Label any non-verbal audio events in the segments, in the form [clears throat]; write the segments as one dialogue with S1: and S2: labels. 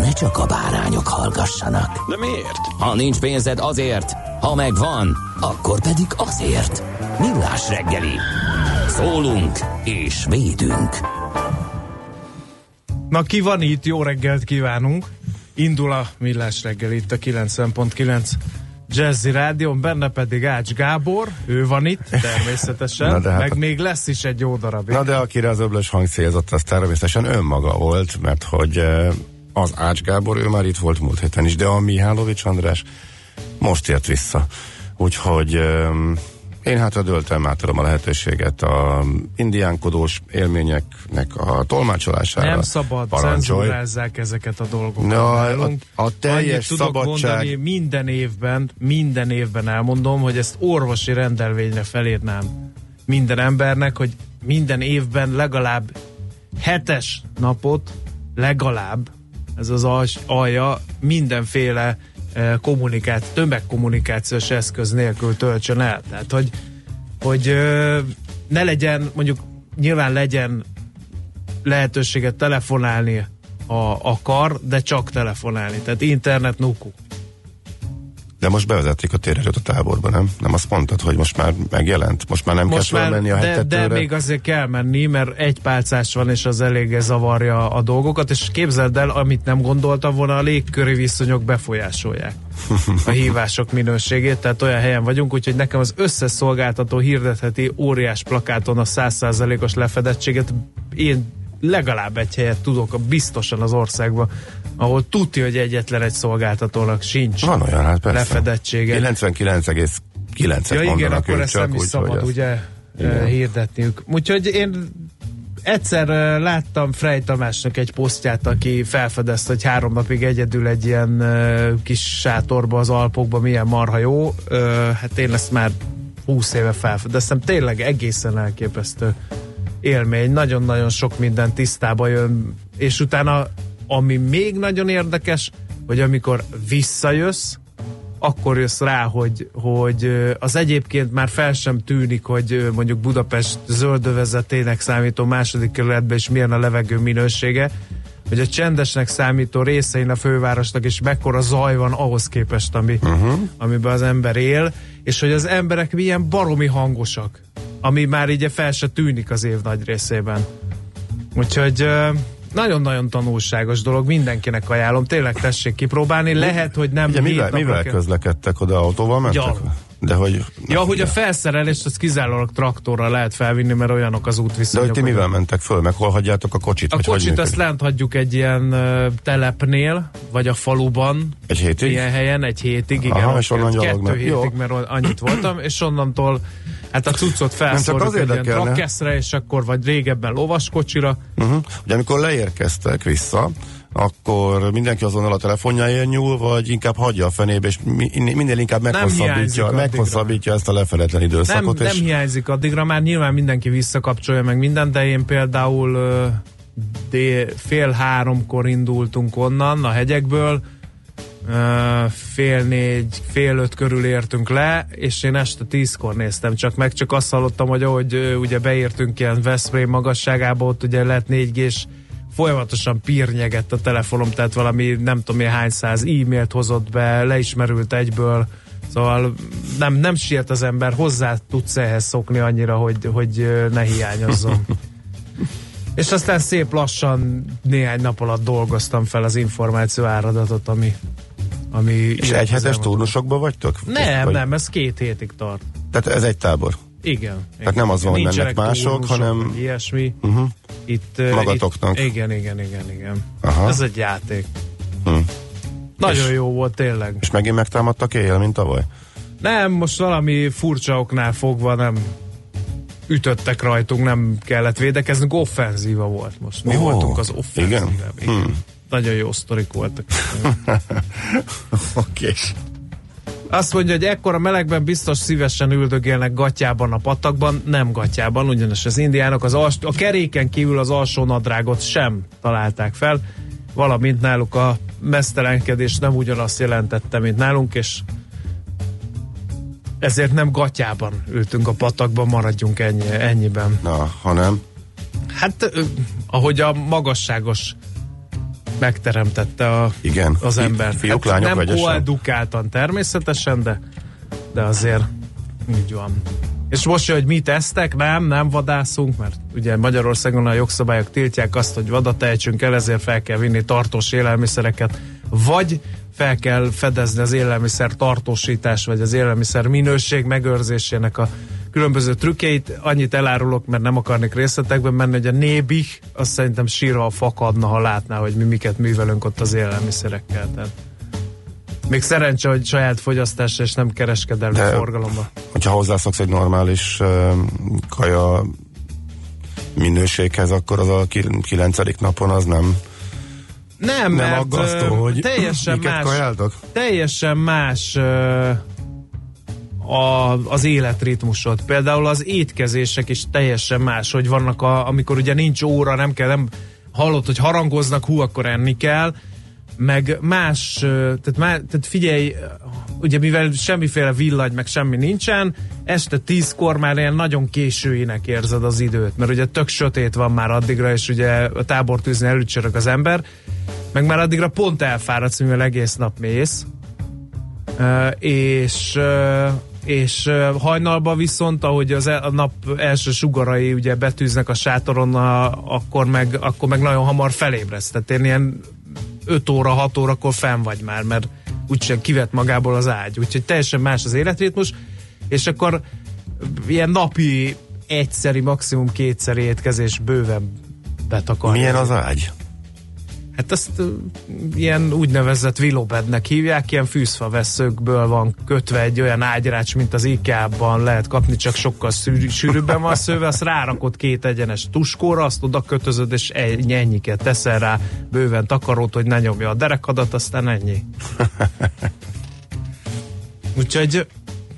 S1: ne csak a bárányok hallgassanak.
S2: De miért?
S1: Ha nincs pénzed azért, ha megvan, akkor pedig azért. Millás reggeli. Szólunk és védünk.
S3: Na ki van itt? Jó reggelt kívánunk! Indul a Millás reggel itt a 90.9 Jazzy Rádion, benne pedig Ács Gábor, ő van itt természetesen, [laughs]
S4: de hát
S3: meg
S4: a-
S3: még lesz is egy jó darabig.
S4: Na de akire az öblös hang célzott, az természetesen önmaga volt, mert hogy eh, az Ács Gábor, ő már itt volt múlt héten is, de a Mihálovics András most ért vissza. Úgyhogy eh, én hát döltem, átadom a lehetőséget a indiánkodós élményeknek a tolmácsolására.
S3: Nem szabad, cenzúrázzák ezeket a dolgokat.
S4: Na, a, a teljes
S3: Annyit tudok
S4: szabadság...
S3: mondani, minden évben, minden évben elmondom, hogy ezt orvosi rendelvényre felírnám minden embernek, hogy minden évben legalább hetes napot, legalább, ez az alja, mindenféle eh, kommunikát, tömegkommunikációs eszköz nélkül töltsön el. Tehát, hogy, hogy ne legyen, mondjuk nyilván legyen lehetőséget telefonálni, ha akar, de csak telefonálni. Tehát internet nuku.
S4: De most bevezették a térerőt a táborba, nem? Nem azt mondtad, hogy most már megjelent? Most már nem
S3: Most
S4: kell
S3: már,
S4: menni a
S3: de, de még azért kell menni, mert egy pálcás van, és az eléggé zavarja a dolgokat, és képzeld el, amit nem gondoltam volna, a légköri viszonyok befolyásolják a hívások minőségét, tehát olyan helyen vagyunk, úgyhogy nekem az összes szolgáltató hirdetheti óriás plakáton a 100%-os lefedettséget. Én legalább egy helyet tudok biztosan az országban, ahol tudja, hogy egyetlen egy szolgáltatónak sincs
S4: Van olyan, hát persze.
S3: lefedettsége.
S4: 99,9-et
S3: Ja igen, akkor ezt nem is
S4: úgy,
S3: szabad ugye
S4: Igen.
S3: eh, hirdetniük. Úgyhogy én egyszer eh, láttam Frey Tamásnak egy posztját, aki felfedezte, hogy három napig egyedül egy ilyen eh, kis sátorba az Alpokba milyen marha jó. Hát én ezt már 20 éve felfedeztem. Tényleg egészen elképesztő élmény. Nagyon-nagyon sok minden tisztába jön, és utána ami még nagyon érdekes, hogy amikor visszajössz, akkor jössz rá, hogy, hogy az egyébként már fel sem tűnik, hogy mondjuk Budapest zöldövezetének számító második kerületben is milyen a levegő minősége, hogy a csendesnek számító részein a fővárosnak is mekkora zaj van ahhoz képest, ami, uh-huh. amiben az ember él, és hogy az emberek milyen baromi hangosak, ami már így fel se tűnik az év nagy részében. Úgyhogy nagyon-nagyon tanulságos dolog, mindenkinek ajánlom, tényleg tessék kipróbálni, lehet, hogy nem
S4: Ugye mivel, mivel közlekedtek oda? Autóval mentek?
S3: Gyalog.
S4: De hogy...
S3: Ja, hogy a felszerelést az kizárólag traktorral lehet felvinni, mert olyanok az
S4: De
S3: útviszonyok.
S4: hogy ti
S3: hogy-
S4: mivel mentek föl, meg hol hagyjátok a kocsit?
S3: A
S4: vagy
S3: kocsit azt lent hagyjuk egy ilyen telepnél, vagy a faluban,
S4: Egy hétig?
S3: ilyen helyen, egy hétig, igen,
S4: Aha, és onnan
S3: kettő
S4: gyalognak.
S3: hétig,
S4: Jó.
S3: mert annyit voltam, és onnantól hát a cuccot felszorjuk egy ilyen trakkeszre, és akkor vagy régebben lovaskocsira,
S4: Uh-huh. Ugye amikor leérkeztek vissza, akkor mindenki azonnal a telefonjáért nyúl, vagy inkább hagyja a fenébe, és mi- minél inkább meghosszabbítja, meghosszabbítja ezt a lefeletlen
S3: nem,
S4: időszakot.
S3: nem
S4: és
S3: hiányzik addigra, már nyilván mindenki visszakapcsolja meg mindent, de én például dél, fél háromkor indultunk onnan a hegyekből, fél négy, fél öt körül értünk le, és én este tízkor néztem csak meg, csak azt hallottam, hogy ahogy ugye beértünk ilyen Veszprém magasságába, ott ugye lett 4 és folyamatosan pírnyegett a telefonom, tehát valami nem tudom én hány száz e-mailt hozott be, leismerült egyből, Szóval nem, nem siet az ember, hozzá tudsz ehhez szokni annyira, hogy, hogy ne hiányozzon. [laughs] És aztán szép lassan néhány nap alatt dolgoztam fel az információ áradatot, ami, ami
S4: És egy hetes turnusokban vagytok?
S3: Nem,
S4: Vagy,
S3: nem, ez két hétig tart.
S4: Tehát ez egy tábor.
S3: Igen.
S4: Tehát
S3: igen.
S4: nem az van, hogy mennek mások, hanem-
S3: Ilyesmi.
S4: Uh-huh.
S3: Itt,
S4: Magatoknak.
S3: Itt, igen, igen, igen, igen.
S4: Aha.
S3: Ez egy játék.
S4: Hm.
S3: Nagyon
S4: És-
S3: jó volt tényleg.
S4: És megint megtámadtak éjjel, mint tavaly?
S3: Nem, most valami furcsa oknál fogva nem ütöttek rajtunk, nem kellett védekeznünk, offenzíva volt most. Mi
S4: Ó,
S3: voltunk az offenzívában.
S4: igen?
S3: Igen.
S4: Hm.
S3: Nagyon jó sztorik voltak. [laughs]
S4: Oké.
S3: Azt mondja, hogy ekkora melegben biztos szívesen üldögélnek gatyában a patakban, nem gatyában, ugyanis az indiánok az als- a keréken kívül az alsó nadrágot sem találták fel, valamint náluk a mesztelenkedés nem ugyanazt jelentette, mint nálunk, és ezért nem gatyában ültünk a patakban, maradjunk ennyi, ennyiben.
S4: Na, ha nem.
S3: Hát, ahogy a magasságos megteremtette a,
S4: Igen.
S3: az ember.
S4: fiúk,
S3: hát
S4: lányok
S3: nem
S4: vegyesen?
S3: koedukáltan természetesen, de, de azért így van. És most, hogy mit esztek, nem, nem vadászunk, mert ugye Magyarországon a jogszabályok tiltják azt, hogy vadat ejtsünk el, ezért fel kell vinni tartós élelmiszereket, vagy fel kell fedezni az élelmiszer tartósítás, vagy az élelmiszer minőség megőrzésének a különböző trükkeit. Annyit elárulok, mert nem akarnék részletekben menni, hogy a nébih, azt szerintem sírva fakadna, ha látná, hogy mi miket művelünk ott az élelmiszerekkel. Tehát még szerencse, hogy saját fogyasztásra és nem kereskedelmi
S4: De-
S3: forgalomba.
S4: Hogyha hozzászoksz egy normális uh, kaja minőséghez, akkor az a ki- kilencedik napon az nem,
S3: Nem,
S4: nem
S3: mert
S4: aggasztó, hogy
S3: teljesen más,
S4: kajáltok?
S3: teljesen más a, az életritmusod. Például az étkezések is teljesen más, hogy vannak, a, amikor ugye nincs óra, nem kell, nem hallott, hogy harangoznak, hú, akkor enni kell, meg más, tehát, má, tehát figyelj, ugye mivel semmiféle villany, meg semmi nincsen, este tízkor már ilyen nagyon későinek érzed az időt, mert ugye tök sötét van már addigra, és ugye a tábortűzni előcsörög az ember, meg már addigra pont elfáradsz, mivel egész nap mész, Ö, és és hajnalban viszont, ahogy az el, a nap első sugarai ugye betűznek a sátoron, a, akkor, meg, akkor meg nagyon hamar felébresz. Tehát én ilyen 5 óra, 6 órakor fenn vagy már, mert úgyse kivett magából az ágy. Úgyhogy teljesen más az életritmus, és akkor ilyen napi egyszeri, maximum kétszeri étkezés bőven betakarja.
S4: Milyen az ágy?
S3: Hát ezt ö, ilyen úgynevezett vilobednek hívják, ilyen fűszfa veszőkből van kötve egy olyan ágyrács, mint az IKEA-ban lehet kapni, csak sokkal szűrű, sűrűbben van szőve, azt rárakod két egyenes tuskóra, azt oda kötözöd, és ennyi, ennyiket teszel rá bőven takarót, hogy ne nyomja a derekadat, aztán ennyi. [laughs] Úgyhogy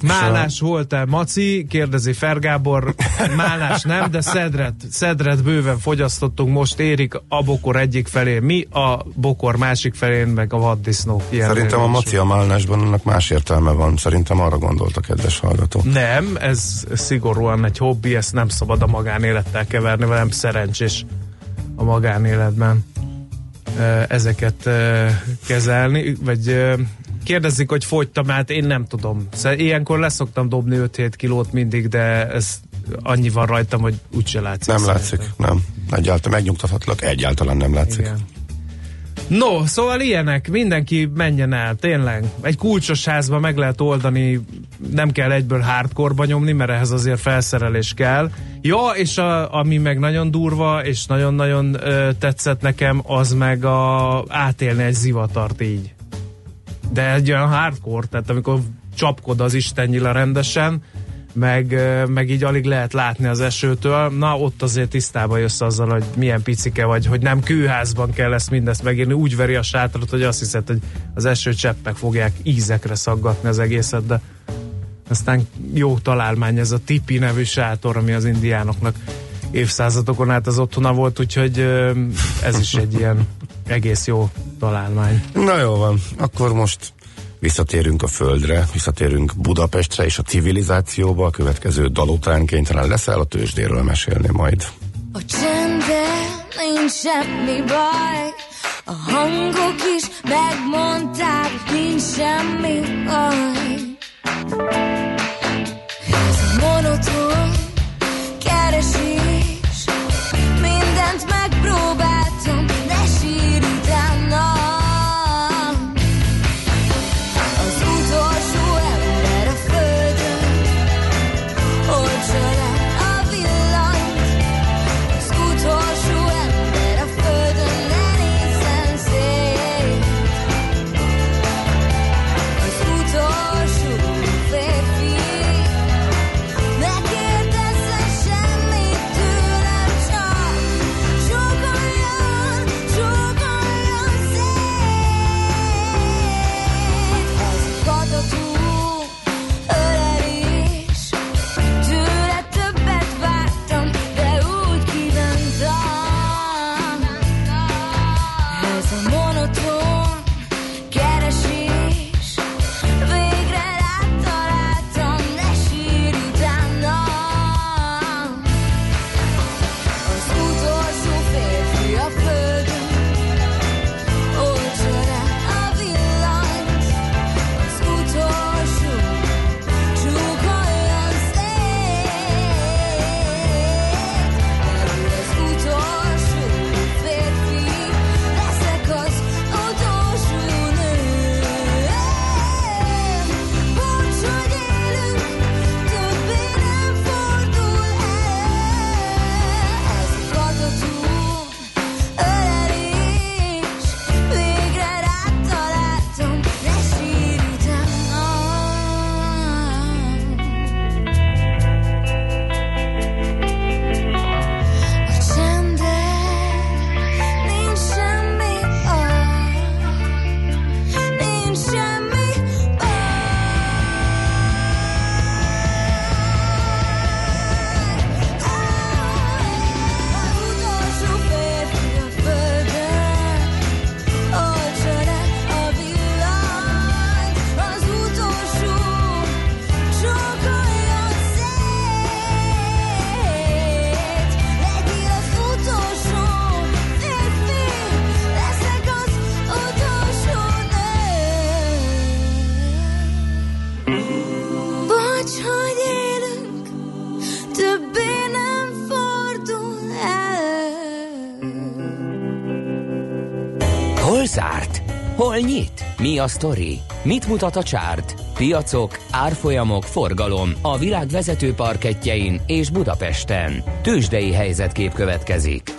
S3: Málás volt-e Maci? Kérdezi Fergábor. Málás nem, de szedret, szedret bőven fogyasztottunk. Most érik a bokor egyik felé mi, a bokor másik felén, meg a vaddisznó.
S4: Szerintem a. Maci a Málnásban annak más értelme van. Szerintem arra gondolt a kedves hallgató.
S3: Nem, ez szigorúan egy hobbi, ezt nem szabad a magánélettel keverni, velem szerencsés a magánéletben ö, ezeket ö, kezelni, vagy kérdezik, hogy fogytam, hát én nem tudom. Szóval ilyenkor leszoktam dobni 5-7 kilót mindig, de ez annyi van rajtam, hogy úgyse látszik.
S4: Nem
S3: szerintem.
S4: látszik, nem. Egyáltalán megnyugtathatlak, egyáltalán nem látszik.
S3: Igen. No, szóval ilyenek, mindenki menjen el, tényleg. Egy kulcsos házba meg lehet oldani, nem kell egyből hardcore nyomni, mert ehhez azért felszerelés kell. Ja, és a, ami meg nagyon durva, és nagyon-nagyon ö, tetszett nekem, az meg a átélni egy zivatart így. De egy olyan hardcore, tehát amikor csapkod az istennyila rendesen, meg, meg így alig lehet látni az esőtől, na ott azért tisztába jössz azzal, hogy milyen picike vagy, hogy nem kőházban kell ezt mindezt megírni, úgy veri a sátrat, hogy azt hiszed, hogy az esőcseppek fogják ízekre szaggatni az egészet, de aztán jó találmány ez a tipi nevű sátor, ami az indiánoknak évszázadokon át az otthona volt, úgyhogy ez is egy ilyen [laughs] egész jó találmány.
S4: Na jó van, akkor most visszatérünk a földre, visszatérünk Budapestre és a civilizációba. A következő dal után kénytelen leszel a tőzsdéről mesélni majd.
S5: A csendben nincs semmi baj A hangok is megmondták, nincs semmi baj Ez monoton
S1: a sztori? Mit mutat a csárt? Piacok, árfolyamok, forgalom a világ vezető parketjein és Budapesten. Tősdei helyzetkép következik.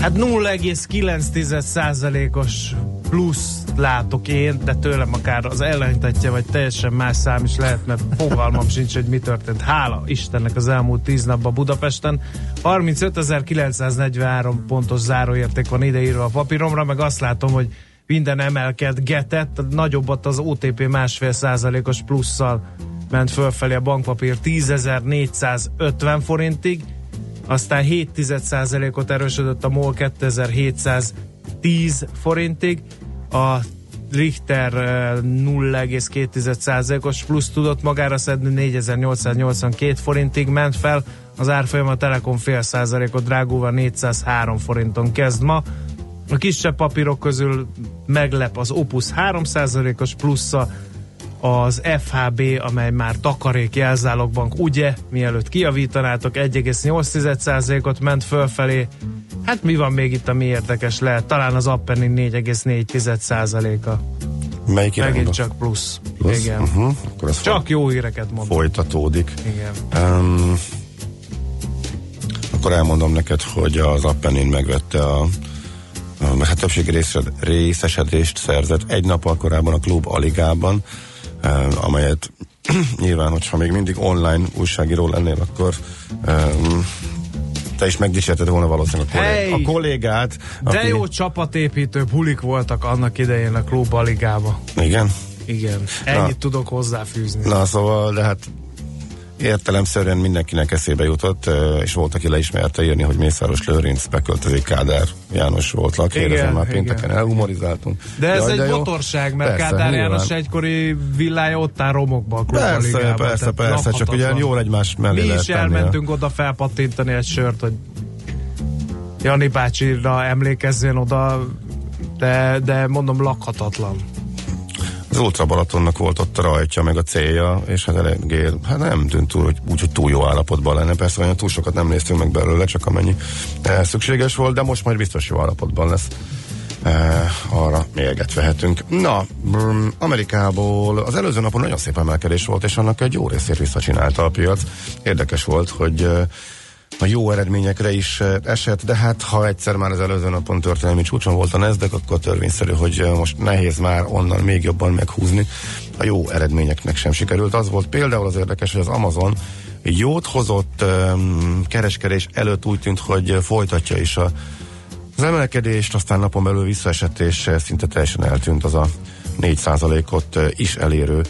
S3: Hát 0,9%-os plusz látok én, de tőlem akár az ellentetje, vagy teljesen más szám is lehet, mert fogalmam [laughs] sincs, hogy mi történt. Hála Istennek az elmúlt tíz napban Budapesten. 35.943 pontos záróérték van ideírva a papíromra, meg azt látom, hogy minden emelkedgetett, nagyobbat az OTP másfél százalékos plusszal ment fölfelé a bankpapír 10.450 forintig, aztán 7 ot erősödött a MOL 2710 forintig, a Richter 0,2%-os plusz tudott magára szedni, 4882 forintig ment fel, az árfolyam a Telekom fél százalékot drágulva 403 forinton kezd ma. A kisebb papírok közül meglep az Opus 3%-os plusza, az FHB, amely már takarék jelzálogbank, ugye, mielőtt kiavítanátok, 1,8%-ot ment fölfelé. Hát mi van még itt, ami érdekes lehet? Talán az Appenin 4,4%-a.
S4: Melyik
S3: Megint csak plusz.
S4: Plusz?
S3: Igen.
S4: Uh-huh. Akkor
S3: Csak jó híreket mondom.
S4: folytatódik.
S3: Igen.
S4: Um, akkor elmondom neked, hogy az Appenin megvette a, a hát többségi részed, részesedést szerzett egy nappal korábban a klub Aligában, um, amelyet [clears throat] nyilván, hogyha még mindig online újságíró lennél, akkor um, te is megdicsérted volna valószínűleg a, kollég,
S3: Hey!
S4: a kollégát.
S3: De jó csapatépítő bulik voltak annak idején a klub Aligába.
S4: Igen?
S3: Igen. Ennyit tudok hozzáfűzni.
S4: Na szóval, de hát értelemszerűen mindenkinek eszébe jutott, és volt, aki le is merte írni, hogy Mészáros Lőrinc beköltözik Kádár János volt lakhelyre,
S3: Igen,
S4: már
S3: igen.
S4: pénteken elhumorizáltunk.
S3: De ez
S4: Jaj,
S3: egy
S4: jó.
S3: botorság, mert
S4: Persze,
S3: Kádár
S4: nyilván.
S3: János egykori villája ott áll romokba a
S4: Persze,
S3: Aligában,
S4: persze, persze, csak ugye jól egymás mellé
S3: Mi is
S4: tenni
S3: elmentünk oda felpattintani egy sört, hogy Jani bácsira emlékezzen oda, de, de mondom lakhatatlan.
S4: Az Ultra Balatonnak volt ott a rajtja, meg a célja, és hát eléggé, hát nem tűnt túl, hogy, úgy, hogy túl jó állapotban lenne. Persze olyan túl sokat nem néztünk meg belőle, csak amennyi eh, szükséges volt, de most majd biztos jó állapotban lesz. Eh, arra mérget vehetünk. Na, mm, Amerikából az előző napon nagyon szép emelkedés volt, és annak egy jó részét visszacsinálta a piac. Érdekes volt, hogy eh, a jó eredményekre is eh, esett, de hát ha egyszer már az előző napon történelmi csúcson volt a Nasdaq, akkor törvényszerű, hogy eh, most nehéz már onnan még jobban meghúzni. A jó eredményeknek sem sikerült. Az volt például az érdekes, hogy az Amazon jót hozott um, kereskedés előtt úgy tűnt, hogy folytatja is a, az emelkedést, aztán napon belül visszaesett, és eh, szinte teljesen eltűnt az a 4%-ot eh, is elérő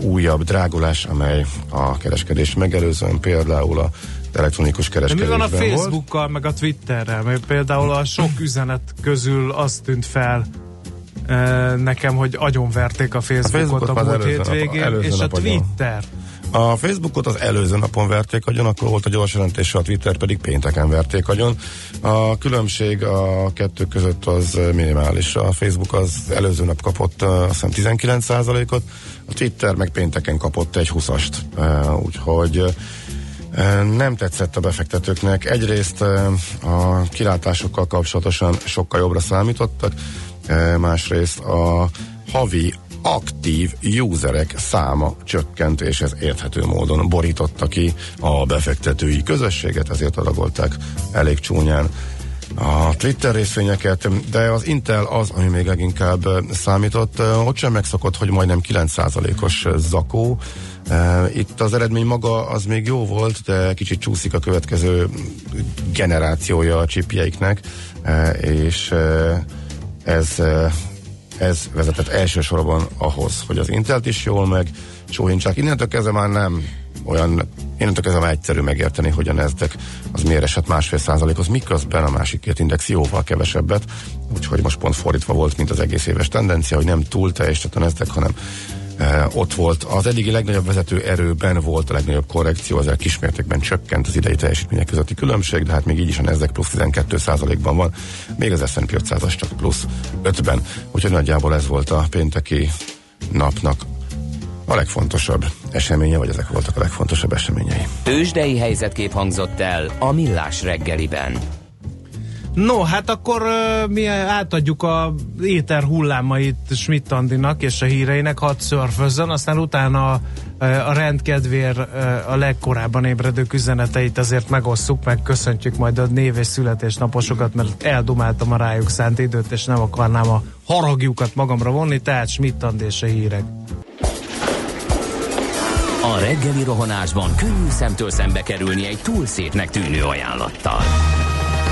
S4: újabb drágulás, amely a kereskedést megelőzően például a elektronikus
S3: De mi van
S4: kereskedésben
S3: a
S4: volt.
S3: Facebookkal, meg a Twitterrel? Mert például a sok [laughs] üzenet közül az tűnt fel eh, nekem, hogy agyonverték a Facebookot
S4: Facebookot
S3: a, múlt
S4: nap-
S3: hétvégén,
S4: előző
S3: és a
S4: nap.
S3: Twitter.
S4: A Facebookot az előző napon verték agyon, akkor volt a gyors jelentés, a Twitter pedig pénteken verték agyon. A különbség a kettő között az minimális. A Facebook az előző nap kapott uh, azt hiszem 19%-ot, a Twitter meg pénteken kapott egy 20-ast. Uh, úgyhogy nem tetszett a befektetőknek. Egyrészt a kilátásokkal kapcsolatosan sokkal jobbra számítottak, másrészt a havi aktív userek száma csökkent, és ez érthető módon borította ki a befektetői közösséget, ezért adagolták elég csúnyán a Twitter részvényeket, de az Intel az, ami még leginkább számított, ott sem megszokott, hogy majdnem 9%-os zakó. Itt az eredmény maga az még jó volt, de kicsit csúszik a következő generációja a chipjeiknek, eh, és ez ez vezetett elsősorban ahhoz, hogy az Intelt is jól meg sóhintsák. Innentől kezdve már nem olyan, innentől kezdve már egyszerű megérteni, hogy a Nasdaq az miért esett másfél százalékhoz, miközben a másik két index jóval kevesebbet, úgyhogy most pont fordítva volt, mint az egész éves tendencia, hogy nem túl teljesített a Nasdaq, hanem ott volt. Az eddigi legnagyobb vezető erőben volt a legnagyobb korrekció, ezzel kismértékben csökkent az idei teljesítmények közötti különbség, de hát még így is a Nasdaq plusz 12%-ban van, még az S&P 500-as csak plusz 5-ben, úgyhogy nagyjából ez volt a pénteki napnak a legfontosabb eseménye, vagy ezek voltak a legfontosabb eseményei.
S1: Tősdei helyzetkép hangzott el a Millás reggeliben.
S3: No, hát akkor mi átadjuk a éter hullámait Schmidt Andinak és a híreinek, hadd szörfözzön, aztán utána a rendkedvér a legkorábban ébredők üzeneteit azért megosszuk, meg köszöntjük majd a név és születésnaposokat, mert eldumáltam a rájuk szánt időt, és nem akarnám a haragjukat magamra vonni, tehát Schmidt Andi és a hírek.
S1: A reggeli rohanásban könnyű szemtől szembe kerülni egy túl szépnek tűnő ajánlattal.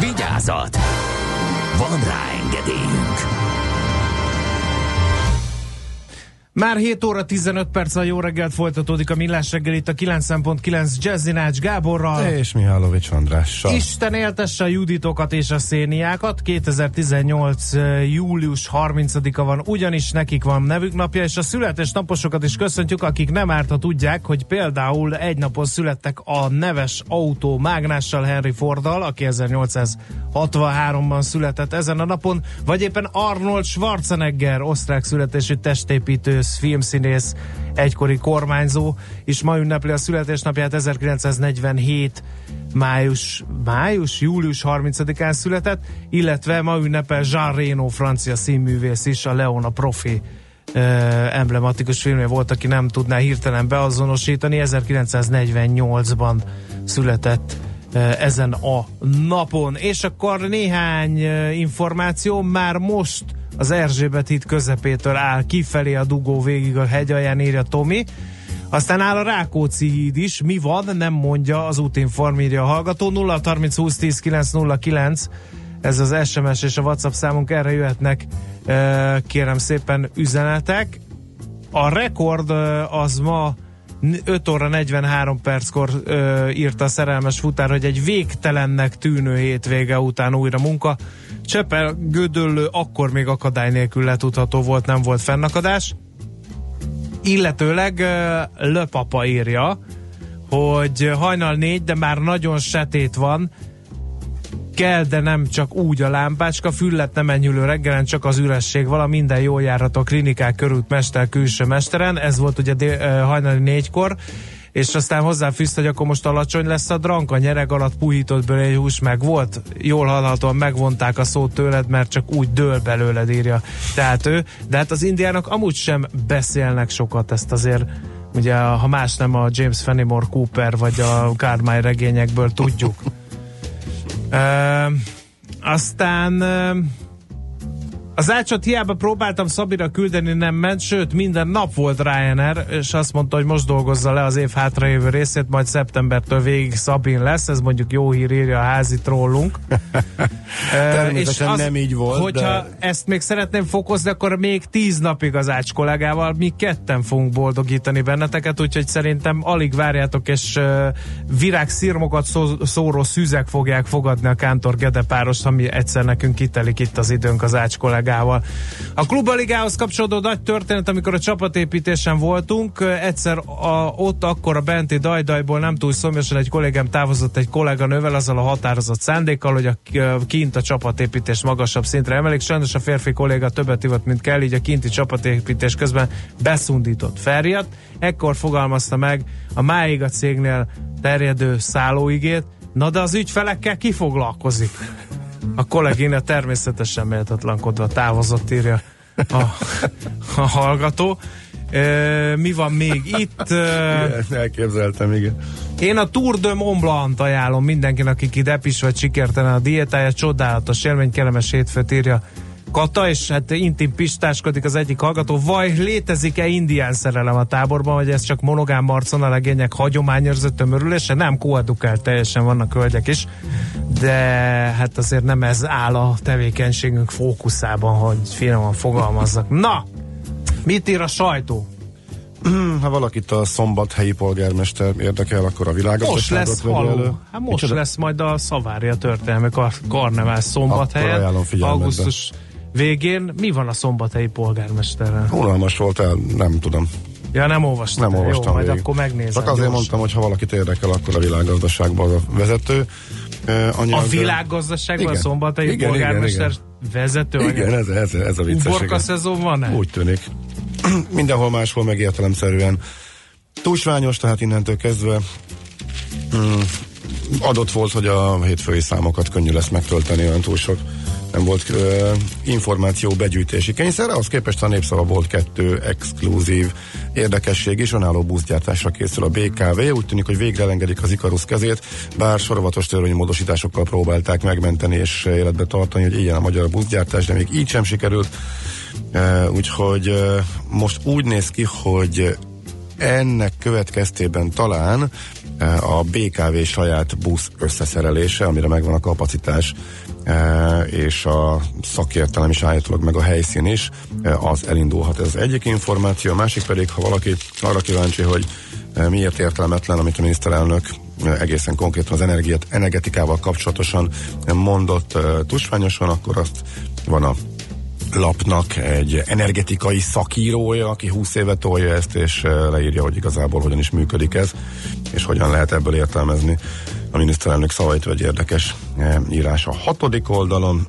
S1: Vigyázat! Van rá engedélyünk!
S3: Már 7 óra 15 perc a jó reggelt folytatódik a millás reggel itt a 9.9 Jazzy Nács Gáborral.
S4: És Mihálovics Andrással.
S3: Isten éltesse a Juditokat és a Széniákat. 2018. július 30-a van, ugyanis nekik van nevük napja, és a születésnaposokat is köszöntjük, akik nem árt, ha tudják, hogy például egy napon születtek a neves autó mágnással Henry Forddal, aki 1863-ban született ezen a napon, vagy éppen Arnold Schwarzenegger, osztrák születésű testépítő színész, filmszínész, egykori kormányzó, és ma ünnepli a születésnapját 1947 május, május, július 30-án született, illetve ma ünnepel Jean Reno, francia színművész is, a Leona Profi uh, emblematikus filmje volt, aki nem tudná hirtelen beazonosítani, 1948-ban született ezen a napon. És akkor néhány információ, már most az Erzsébet híd közepétől áll kifelé a dugó végig a hegyalján, írja Tomi. Aztán áll a Rákóczi híd is. Mi van? Nem mondja az útinform, írja a hallgató. 0 30 20 10 909 ez az SMS és a WhatsApp számunk, erre jöhetnek kérem szépen üzenetek. A rekord az ma 5 óra 43 perckor ö, írta a szerelmes futár, hogy egy végtelennek tűnő hétvége után újra munka. Csepel Gödöllő akkor még akadály nélkül letudható volt, nem volt fennakadás. Illetőleg ö, Löpapa írja, hogy hajnal négy, de már nagyon setét van, kell, de nem csak úgy a lámpácska, füllet nem enyhülő reggelen, csak az üresség. Vala, minden jól járhat a klinikák körült mester, külső mesteren, ez volt ugye dél, hajnali négykor, és aztán hozzáfűzte, hogy akkor most alacsony lesz a drank, a nyereg alatt puhított hús meg volt, jól hallhatóan megvonták a szót tőled, mert csak úgy dől belőled írja. Tehát ő, de hát az indiának amúgy sem beszélnek sokat, ezt azért ugye ha más nem a James Fenimore Cooper vagy a Carmine regényekből tudjuk. [laughs] Aztán az ácsot hiába próbáltam Szabira küldeni, nem ment, sőt minden nap volt Ryanair, és azt mondta, hogy most dolgozza le az év hátralévő részét, majd szeptembertől végig Szabin lesz, ez mondjuk jó hír írja a házi trollunk. [laughs]
S4: Természetesen az, nem így volt.
S3: Hogyha de... ezt még szeretném fokozni, akkor még tíz napig az Ács kollégával mi ketten fogunk boldogítani benneteket, úgyhogy szerintem alig várjátok, és virágszirmokat szó, szóró szűzek fogják fogadni a Kántor Gede páros, ami egyszer nekünk kitelik itt az időnk az Ács kollégával kollégával. A klubaligához kapcsolódó nagy történet, amikor a csapatépítésen voltunk, egyszer a, ott akkor a benti dajdajból nem túl szomjasan egy kollégám távozott egy kolléganővel azzal a határozott szándékkal, hogy a kint a csapatépítés magasabb szintre emelik. Sajnos a férfi kolléga többet ivott, mint kell, így a kinti csapatépítés közben beszundított Ferjat. Ekkor fogalmazta meg a máig a cégnél terjedő szállóigét, na de az ügyfelekkel ki? A kollégina természetesen méltatlankodva távozott, írja a, a hallgató. E, mi van még itt?
S4: E, elképzeltem, igen.
S3: Én a Tour de Mont Blanc ajánlom mindenkinek, aki depis vagy sikertelen a diétája, csodálatos élmény, kellemes hétfőt írja Kata, és hát intim pistáskodik az egyik hallgató, vaj létezik-e indián szerelem a táborban, vagy ez csak monogám marcon a legények hagyományőrzött tömörülése? Nem, koedukált teljesen vannak hölgyek is, de hát azért nem ez áll a tevékenységünk fókuszában, hogy finoman fogalmazzak. Na, mit ír a sajtó? [clears throat]
S4: ha valakit a szombathelyi polgármester érdekel, akkor a világgazdaságot
S3: Most lesz haló.
S4: elő.
S3: Hát most
S4: Micsoda?
S3: lesz majd a Szavária történelmi kar- karnevál szombathelyen. Augusztus végén. Mi van a szombathelyi polgármesterrel?
S4: Unalmas volt el, nem tudom.
S3: Ja, nem olvastam.
S4: Nem olvastam
S3: Jó, majd akkor megnézem.
S4: Csak azért
S3: gyorsan.
S4: mondtam, hogy ha valakit érdekel, akkor a világgazdaságban az a vezető. Uh, anyag,
S3: A világgazdaságban a
S4: Igen.
S3: szombathelyi
S4: Igen,
S3: polgármester
S4: igen,
S3: vezető anyag?
S4: Igen, ez, ez, ez a vicces.
S3: Uborka
S4: igen.
S3: szezon van-e?
S4: Úgy tűnik. [clears throat] Mindenhol máshol meg értelemszerűen túlsványos, tehát innentől kezdve mm, adott volt, hogy a hétfői számokat könnyű lesz megtölteni, olyan túl sok nem volt uh, információ begyűjtési kényszer, ahhoz képest a népszava volt kettő exkluzív érdekesség is, önálló buszgyártásra készül a BKV, úgy tűnik, hogy végre elengedik az Ikarus kezét, bár sorovatos törvénymódosításokkal próbálták megmenteni és életbe tartani, hogy ilyen a magyar buszgyártás, de még így sem sikerült. Uh, úgyhogy uh, most úgy néz ki, hogy ennek következtében talán a BKV saját busz összeszerelése, amire megvan a kapacitás és a szakértelem is állítólag meg a helyszín is, eh, az elindulhat. Ez az egyik információ, a másik pedig, ha valaki arra kíváncsi, hogy eh, miért értelmetlen, amit a miniszterelnök egészen konkrétan az energiát, energetikával kapcsolatosan mondott tusványosan, akkor azt van a lapnak egy energetikai szakírója, aki 20 éve tolja ezt, és leírja, hogy igazából hogyan is működik ez, és hogyan lehet ebből értelmezni a miniszterelnök szavait, vagy érdekes eh, írás a hatodik oldalon.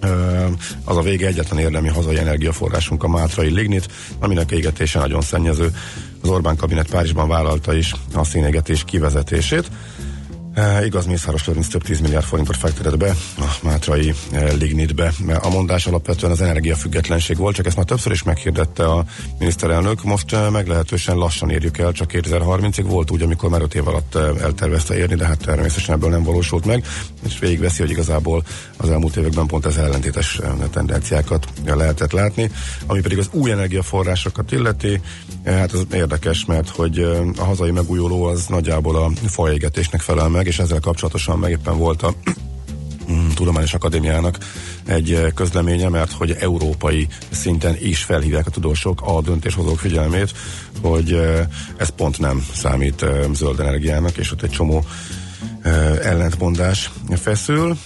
S4: Ö, [clears throat] az a vége egyetlen érdemi hazai energiaforrásunk a Mátrai Lignit, aminek égetése nagyon szennyező. Az Orbán kabinet Párizsban vállalta is a szénégetés kivezetését. E, igaz, Mészáros Lőrinc több 10 milliárd forintot fektetett be a Mátrai e, Lignitbe. Mert A mondás alapvetően az energiafüggetlenség volt, csak ezt már többször is meghirdette a miniszterelnök. Most e, meglehetősen lassan érjük el, csak 2030-ig volt úgy, amikor már 5 év alatt e, eltervezte érni, de hát természetesen ebből nem valósult meg, és végigveszi, hogy igazából az elmúlt években pont ez ellentétes e, tendenciákat lehetett látni. Ami pedig az új energiaforrásokat illeti, e, hát ez érdekes, mert hogy e, a hazai megújuló az nagyjából a faégetésnek felel meg, és ezzel kapcsolatosan meg éppen volt a [clears throat] Tudományos Akadémiának egy eh, közleménye, mert hogy európai szinten is felhívják a tudósok a döntéshozók figyelmét, hogy eh, ez pont nem számít eh, zöld energiának, és ott egy csomó ellentmondás feszül,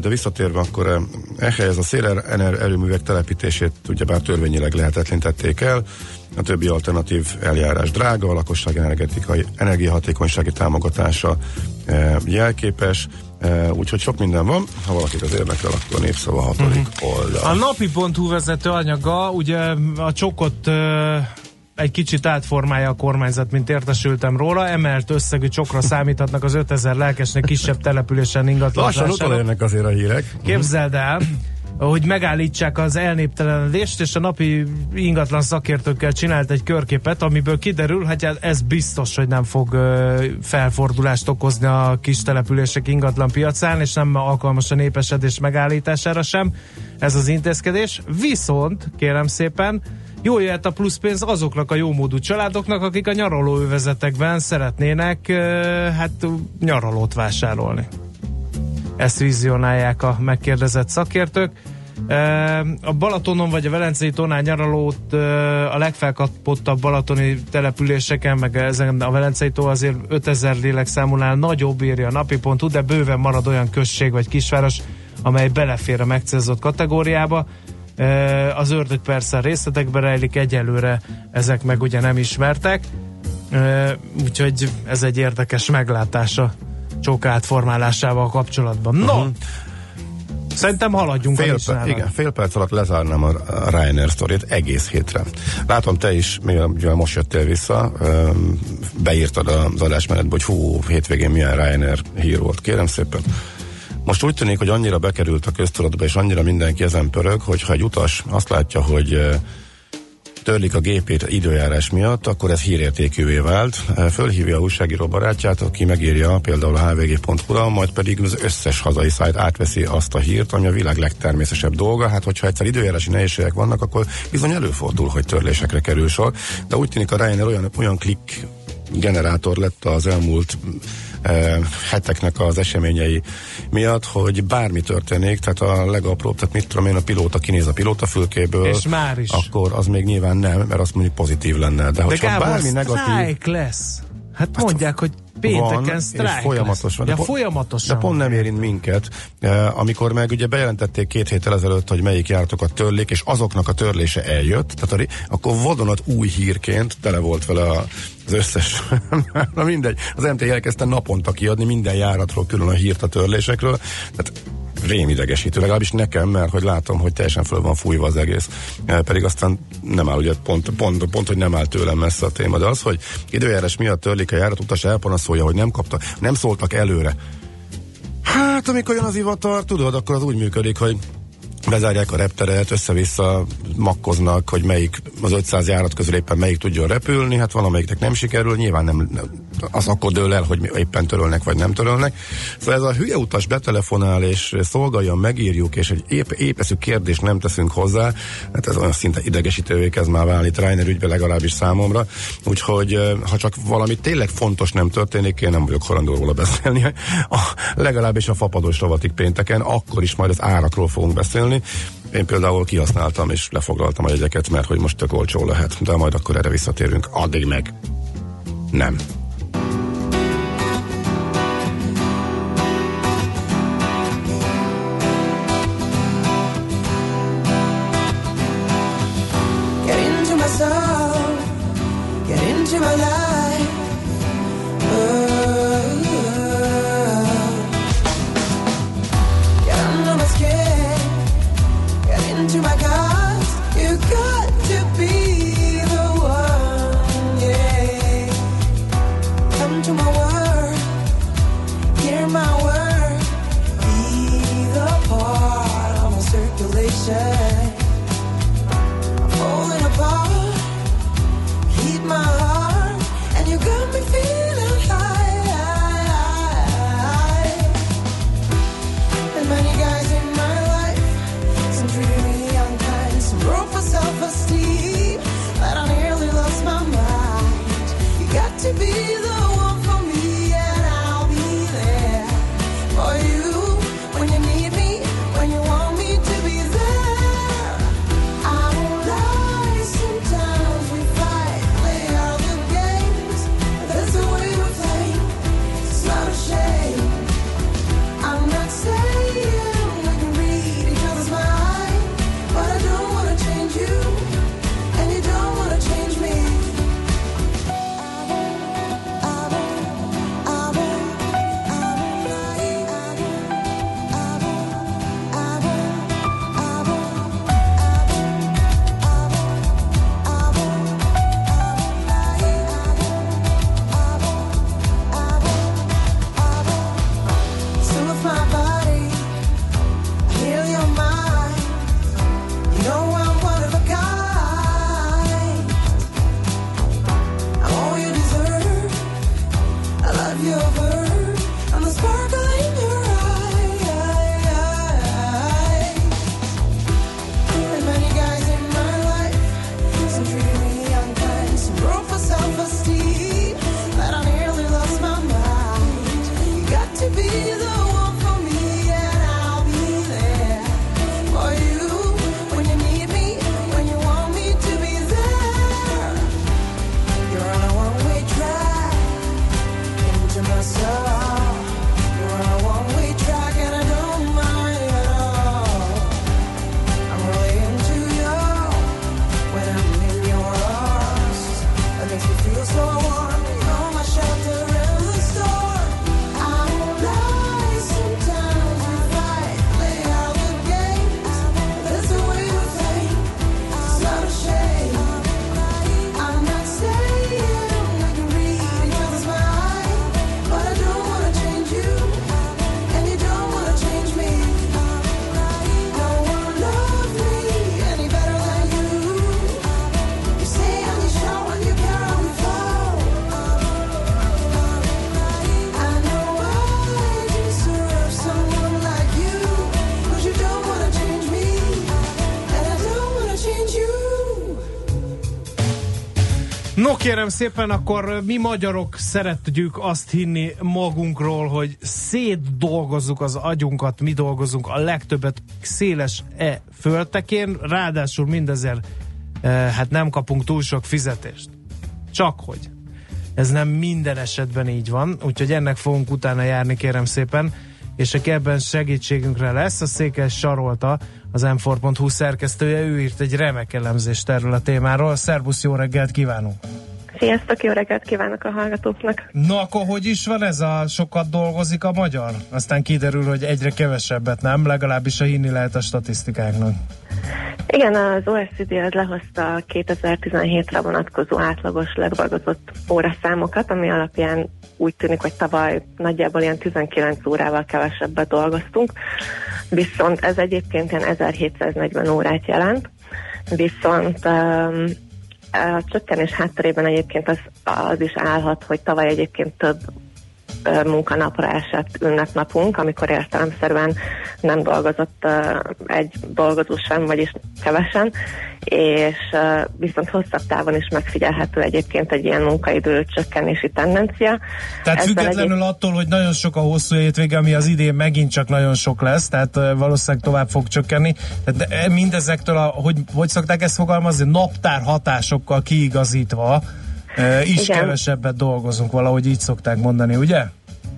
S4: de visszatérve akkor eh, ehhez a szélener erőművek telepítését ugyebár törvényileg lehetetlentették el, a többi alternatív eljárás drága, a lakosság energetikai, energiahatékonysági támogatása jelképes, úgyhogy sok minden van. Ha valakit az érdekel, akkor népszava hatodik oldal.
S3: A napi.hu vezető anyaga, ugye a csokot egy kicsit átformálja a kormányzat, mint értesültem róla. Emelt összegű csokra számíthatnak az 5000 lelkesnek kisebb településen ingatlan
S4: Lassan utolérnek azért a hírek.
S3: Képzeld el, hogy megállítsák az elnéptelenedést, és a napi ingatlan szakértőkkel csinált egy körképet, amiből kiderül, hogy hát ez biztos, hogy nem fog felfordulást okozni a kis települések ingatlan piacán, és nem alkalmas a népesedés megállítására sem ez az intézkedés. Viszont, kérem szépen, jó jöhet a pluszpénz azoknak a jómódú családoknak, akik a nyaralóövezetekben szeretnének hát nyaralót vásárolni. Ezt vizionálják a megkérdezett szakértők. A Balatonon vagy a Velencei tonál nyaralót a legfelkapottabb balatoni településeken, meg ezen a Velencei tó azért 5000 lélekszámúnál nagyobb írja a napi.hu, de bőven marad olyan község vagy kisváros, amely belefér a megcélzott kategóriába. Az ördög persze a részletekbe rejlik, egyelőre ezek meg ugye nem ismertek. Úgyhogy ez egy érdekes meglátása csók átformálásával kapcsolatban. No, uh-huh. Szerintem haladjunk a
S4: Fél, per, igen, fél perc alatt lezárnám a a Ryanair sztorit egész hétre. Látom, te is, mivel most jöttél vissza, beírtad az adásmenetbe, hogy hú, hétvégén milyen Ryanair hír volt. Kérem szépen. Most úgy tűnik, hogy annyira bekerült a köztudatba, és annyira mindenki ezen pörög, hogy ha egy utas azt látja, hogy törlik a gépét időjárás miatt, akkor ez hírértékűvé vált. Fölhívja a újságíró barátját, aki megírja például a hvg.hu-ra, majd pedig az összes hazai szájt átveszi azt a hírt, ami a világ legtermészetesebb dolga. Hát, hogyha egyszer időjárási nehézségek vannak, akkor bizony előfordul, hogy törlésekre kerül sor. De úgy tűnik a Ryanair olyan, olyan klik generátor lett az elmúlt e, heteknek az eseményei miatt, hogy bármi történik, tehát a legapróbb, tehát mit tudom én, a pilóta kinéz a pilótafülkéből,
S3: És már is.
S4: akkor az még nyilván nem, mert azt mondjuk pozitív lenne. De,
S3: De
S4: hogyha
S3: Gábor,
S4: bármi negatív,
S3: lesz. Hát mondják, hogy pénteken
S4: van,
S3: sztrájk
S4: és folyamatos van. De po-
S3: folyamatosan.
S4: De pont nem érint minket. Eh, Amikor meg ugye bejelentették két héttel ezelőtt, hogy melyik járatokat törlik, és azoknak a törlése eljött, tehát akkor vadonat új hírként tele volt vele a, az összes, [laughs] na mindegy, az MT elkezdte naponta kiadni minden járatról külön a hírt a törlésekről, tehát rémidegesítő, legalábbis nekem, mert hogy látom, hogy teljesen föl van fújva az egész. E, pedig aztán nem áll, ugye pont, pont, pont, hogy nem áll tőlem messze a téma, de az, hogy időjárás miatt törlik a járat, utas elpanaszolja, hogy nem kapta, nem szóltak előre. Hát, amikor jön az ivatar, tudod, akkor az úgy működik, hogy bezárják a repteret, össze-vissza makkoznak, hogy melyik az 500 járat közül éppen melyik tudjon repülni, hát valamelyiknek nem sikerül, nyilván nem, az akkor dől el, hogy éppen törölnek vagy nem törölnek. Szóval ez a hülye utas betelefonál és szolgálja, megírjuk, és egy épp, épeszű kérdést nem teszünk hozzá, hát ez olyan szinte idegesítővé kezd már válni Trainer ügybe legalábbis számomra, úgyhogy ha csak valami tényleg fontos nem történik, én nem vagyok hajlandó róla beszélni, [laughs] a, legalábbis a fapados rovatik pénteken, akkor is majd az árakról fogunk beszélni. Én például kihasználtam és lefoglaltam a jegyeket, mert hogy most tök olcsó lehet, de majd akkor erre visszatérünk. Addig meg nem.
S3: Kérem szépen, akkor mi magyarok szeretjük azt hinni magunkról, hogy szétdolgozzuk az agyunkat, mi dolgozunk a legtöbbet széles e föltekén, ráadásul mindezért e, hát nem kapunk túl sok fizetést. Csak hogy. Ez nem minden esetben így van, úgyhogy ennek fogunk utána járni, kérem szépen, és aki ebben segítségünkre lesz, a Székes Sarolta, az m szerkesztője, ő írt egy remek elemzést erről a témáról. Szervusz, jó reggelt kívánunk!
S6: Sziasztok, jó reggelt kívánok a hallgatóknak!
S3: Na akkor hogy is van ez a sokat dolgozik a magyar? Aztán kiderül, hogy egyre kevesebbet nem, legalábbis a hinni lehet a statisztikáknak.
S6: Igen, az OECD az lehozta 2017-re vonatkozó átlagos ledolgozott óraszámokat, ami alapján úgy tűnik, hogy tavaly nagyjából ilyen 19 órával kevesebbet dolgoztunk, viszont ez egyébként ilyen 1740 órát jelent, viszont um, a csökkenés hátterében egyébként az, az is állhat, hogy tavaly egyébként több munkanapra esett ünnepnapunk, amikor értelemszerűen nem dolgozott egy dolgozó sem, vagyis kevesen, és viszont hosszabb távon is megfigyelhető egyébként egy ilyen munkaidő csökkenési tendencia.
S3: Tehát Ezzel függetlenül egy... attól, hogy nagyon sok a hosszú hétvége, ami az idén megint csak nagyon sok lesz, tehát valószínűleg tovább fog csökkenni. Tehát e, mindezektől, a, hogy, hogy szokták ezt fogalmazni, naptár hatásokkal kiigazítva, is igen. kevesebbet dolgozunk, valahogy így szokták mondani, ugye?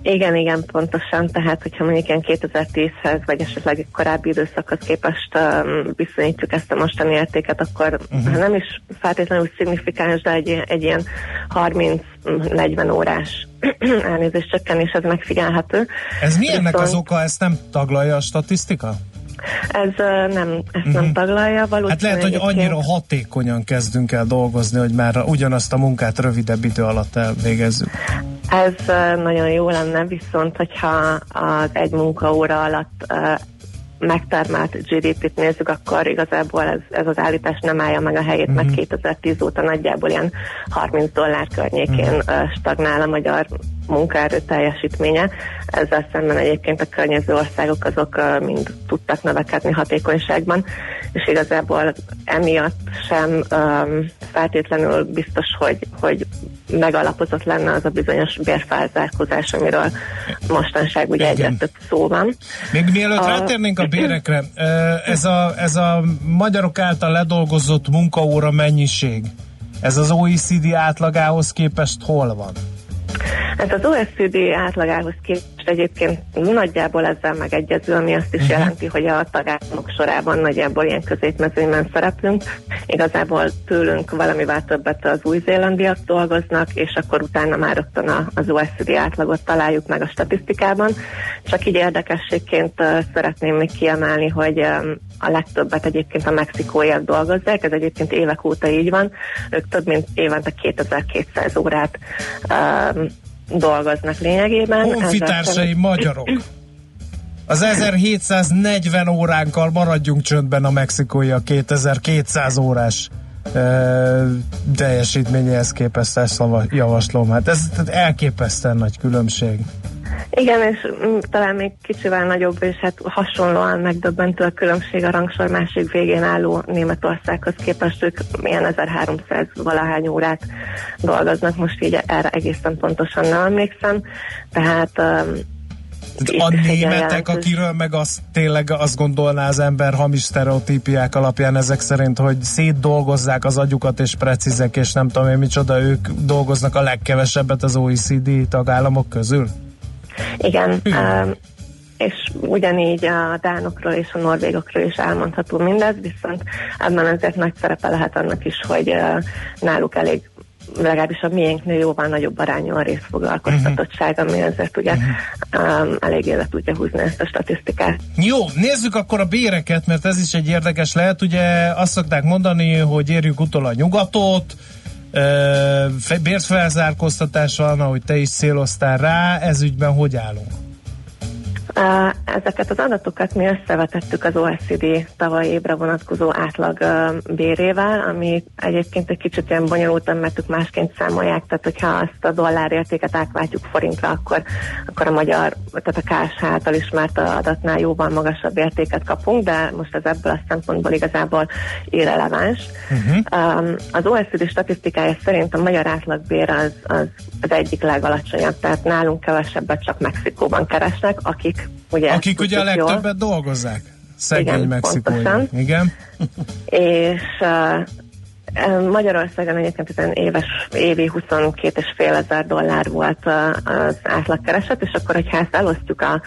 S6: Igen, igen, pontosan. Tehát, hogyha mondjuk ilyen 2010-hez, vagy esetleg korábbi időszakhoz képest um, viszonyítjuk ezt a mostani értéket, akkor uh-huh. nem is feltétlenül szignifikáns, de egy, egy ilyen 30-40 órás [clears throat] elnézést csökkenés ez megfigyelhető.
S3: Ez mi ennek Viszont... az oka, ezt nem taglalja a statisztika?
S6: Ez nem, ezt uh-huh. nem taglalja.
S3: Hát lehet, hogy annyira hatékonyan kezdünk el dolgozni, hogy már ugyanazt a munkát rövidebb idő alatt elvégezzük.
S6: Ez nagyon jó lenne, viszont hogyha az egy munkaóra alatt megtermelt GDP-t nézzük, akkor igazából ez, ez az állítás nem állja meg a helyét, mm-hmm. mert 2010 mhm. óta nagyjából ilyen 30 dollár környékén mm-hmm. stagnál a magyar munkaerő teljesítménye. Ezzel szemben egyébként a környező országok azok mind tudtak növekedni hatékonyságban, és igazából emiatt sem um, feltétlenül biztos, hogy, hogy megalapozott lenne az a bizonyos bérfelzárkózás, amiről mostanság ugye egyre több szó van.
S3: Még mielőtt a... rátérnénk a bérekre, [clears throat] ez a, ez a magyarok által ledolgozott munkaóra mennyiség, ez az OECD átlagához képest hol van?
S6: Ez az OECD átlagához képest egyébként nagyjából ezzel megegyező, ami azt is uh-huh. jelenti, hogy a tagállamok sorában nagyjából ilyen középmezőnyben szereplünk. Igazából tőlünk valamivel többet az új-zélandiak dolgoznak, és akkor utána már rögtön az OECD átlagot találjuk meg a statisztikában. Csak így érdekességként szeretném még kiemelni, hogy a legtöbbet egyébként a mexikóiak dolgozzák, ez egyébként évek óta így van. Ők több mint évente 2200 órát dolgoznak lényegében.
S3: Honfitársai magyarok. Az 1740 óránkkal maradjunk csöndben a mexikói a 2200 órás e, teljesítményéhez képest ezt javaslom. Hát ez elképesztően nagy különbség.
S6: Igen, és mm, talán még kicsivel nagyobb, és hát hasonlóan megdöbbentő a különbség a rangsor másik végén álló Németországhoz képest, ők milyen 1300 valahány órát dolgoznak, most így erre egészen pontosan nem emlékszem, tehát um,
S3: a németek, akiről meg azt tényleg azt gondolná az ember hamis sztereotípiák alapján ezek szerint, hogy szétdolgozzák az agyukat és precízek, és nem tudom én micsoda, ők dolgoznak a legkevesebbet az OECD tagállamok közül?
S6: Igen, um, és ugyanígy a dánokról és a norvégokról is elmondható mindez, viszont ebben azért nagy szerepe lehet annak is, hogy uh, náluk elég legalábbis a miénknél jóval nagyobb arányú a részfoglalkoztatottság, ami azért ugye uh-huh. um, elég élet tudja húzni ezt a statisztikát.
S3: Jó, nézzük akkor a béreket, mert ez is egy érdekes lehet. Ugye azt szokták mondani, hogy érjük utol a nyugatot, bérfelzárkóztatás van, ahogy te is céloztál rá, ez ügyben hogy állunk?
S6: Ezeket az adatokat mi összevetettük az OECD tavaly évre vonatkozó átlag bérével, ami egyébként egy kicsit ilyen bonyolultan, mert ők másként számolják, tehát hogyha azt a dollárértéket átváltjuk forintra, akkor, akkor a magyar, tehát a KSH által ismert adatnál jóval magasabb értéket kapunk, de most ez ebből a szempontból igazából irreleváns. Uh-huh. Um, az OECD statisztikája szerint a magyar átlagbér az, az, az egyik legalacsonyabb, tehát nálunk kevesebbet csak Mexikóban keresnek, akik ugye...
S7: Akik ugye a
S6: tudjuk jól.
S7: legtöbbet dolgozzák. Szegény
S6: Igen,
S7: mexikói.
S6: pontosan.
S7: Igen.
S6: és uh, Magyarországon egyébként ezen éves, évi 22,5 ezer dollár volt uh, az átlagkereset, és akkor, hogyha ezt elosztjuk a,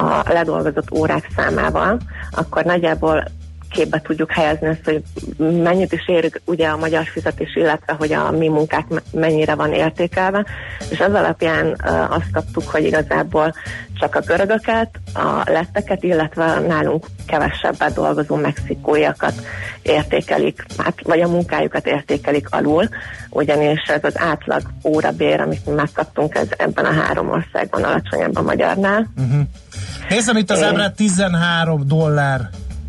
S6: a ledolgozott órák számával, akkor nagyjából képbe tudjuk helyezni azt, hogy mennyit is ér ugye a magyar fizetés, illetve hogy a mi munkák me- mennyire van értékelve, és az alapján azt kaptuk, hogy igazából csak a görögöket, a letteket, illetve nálunk kevesebbet dolgozó mexikóiakat értékelik, hát, vagy a munkájukat értékelik alul, ugyanis ez az átlag órabér, amit mi megkaptunk, ez ebben a három országban alacsonyabb a magyarnál.
S7: Uh-huh. Nézem itt az
S6: Én-
S7: ábrát, 13 dollár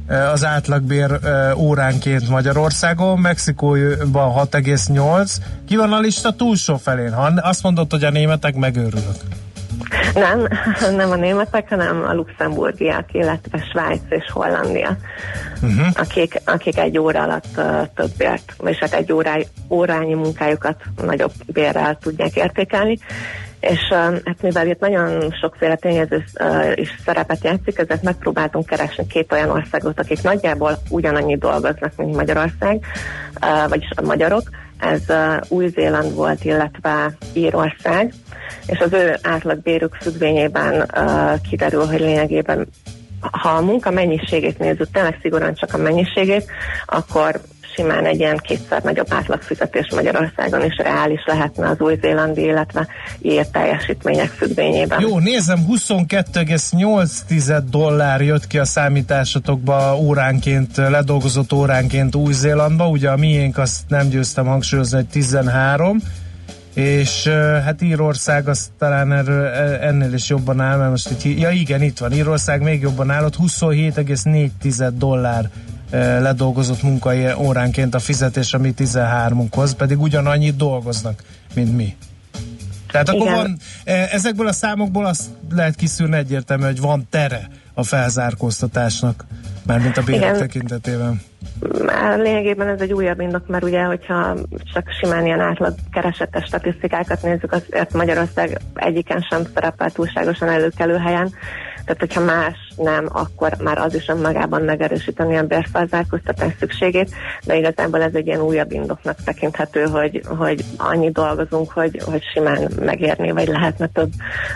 S7: az átlagbér eh, óránként Magyarországon, Mexikóban 6,8. Ki van a lista túlsó felén? Ha azt mondod, hogy a németek, megőrülök.
S6: Nem, [laughs] nem a németek, hanem a luxemburgiak, illetve Svájc és Hollandia, uh-huh. akik, akik egy óra alatt uh, több bért, és hát egy órá, órányi munkájukat nagyobb bérrel tudják értékelni. És hát mivel itt nagyon sokféle tényező is szerepet játszik, ezért megpróbáltunk keresni két olyan országot, akik nagyjából ugyanannyit dolgoznak, mint Magyarország, vagyis a magyarok. Ez Új-Zéland volt, illetve Írország, és az ő átlagbérük függvényében uh, kiderül, hogy lényegében ha a munka mennyiségét nézzük, tényleg szigorúan csak a mennyiségét, akkor simán egy ilyen kétszer nagyobb átlagfizetés Magyarországon is reális lehetne az új-zélandi, illetve ír teljesítmények függvényében.
S7: Jó, nézem, 22,8 dollár jött ki a számításotokba óránként, ledolgozott óránként Új-Zélandba, ugye a miénk azt nem győztem hangsúlyozni, hogy 13, és hát Írország az talán erről, e- ennél is jobban áll, mert most itt, ja igen, itt van, Írország még jobban áll, ott 27,4 dollár ledolgozott munkai óránként a fizetés, ami 13-unkhoz, pedig ugyanannyit dolgoznak, mint mi. Tehát akkor
S6: Igen.
S7: van, e, ezekből a számokból azt lehet kiszűrni egyértelmű, hogy van tere a felzárkóztatásnak, mármint a bérek
S6: Igen.
S7: tekintetében.
S6: Lényegében ez egy újabb indok, mert ugye, hogyha csak simán ilyen átlag keresetes statisztikákat nézzük, azért Magyarország egyiken sem szerepel túlságosan előkelő helyen. Tehát, hogyha más nem, akkor már az is önmagában megerősíteni a bérfelzárkóztatás szükségét, de igazából ez egy ilyen újabb indoknak tekinthető, hogy, hogy annyi dolgozunk, hogy, hogy simán megérni, vagy lehetne több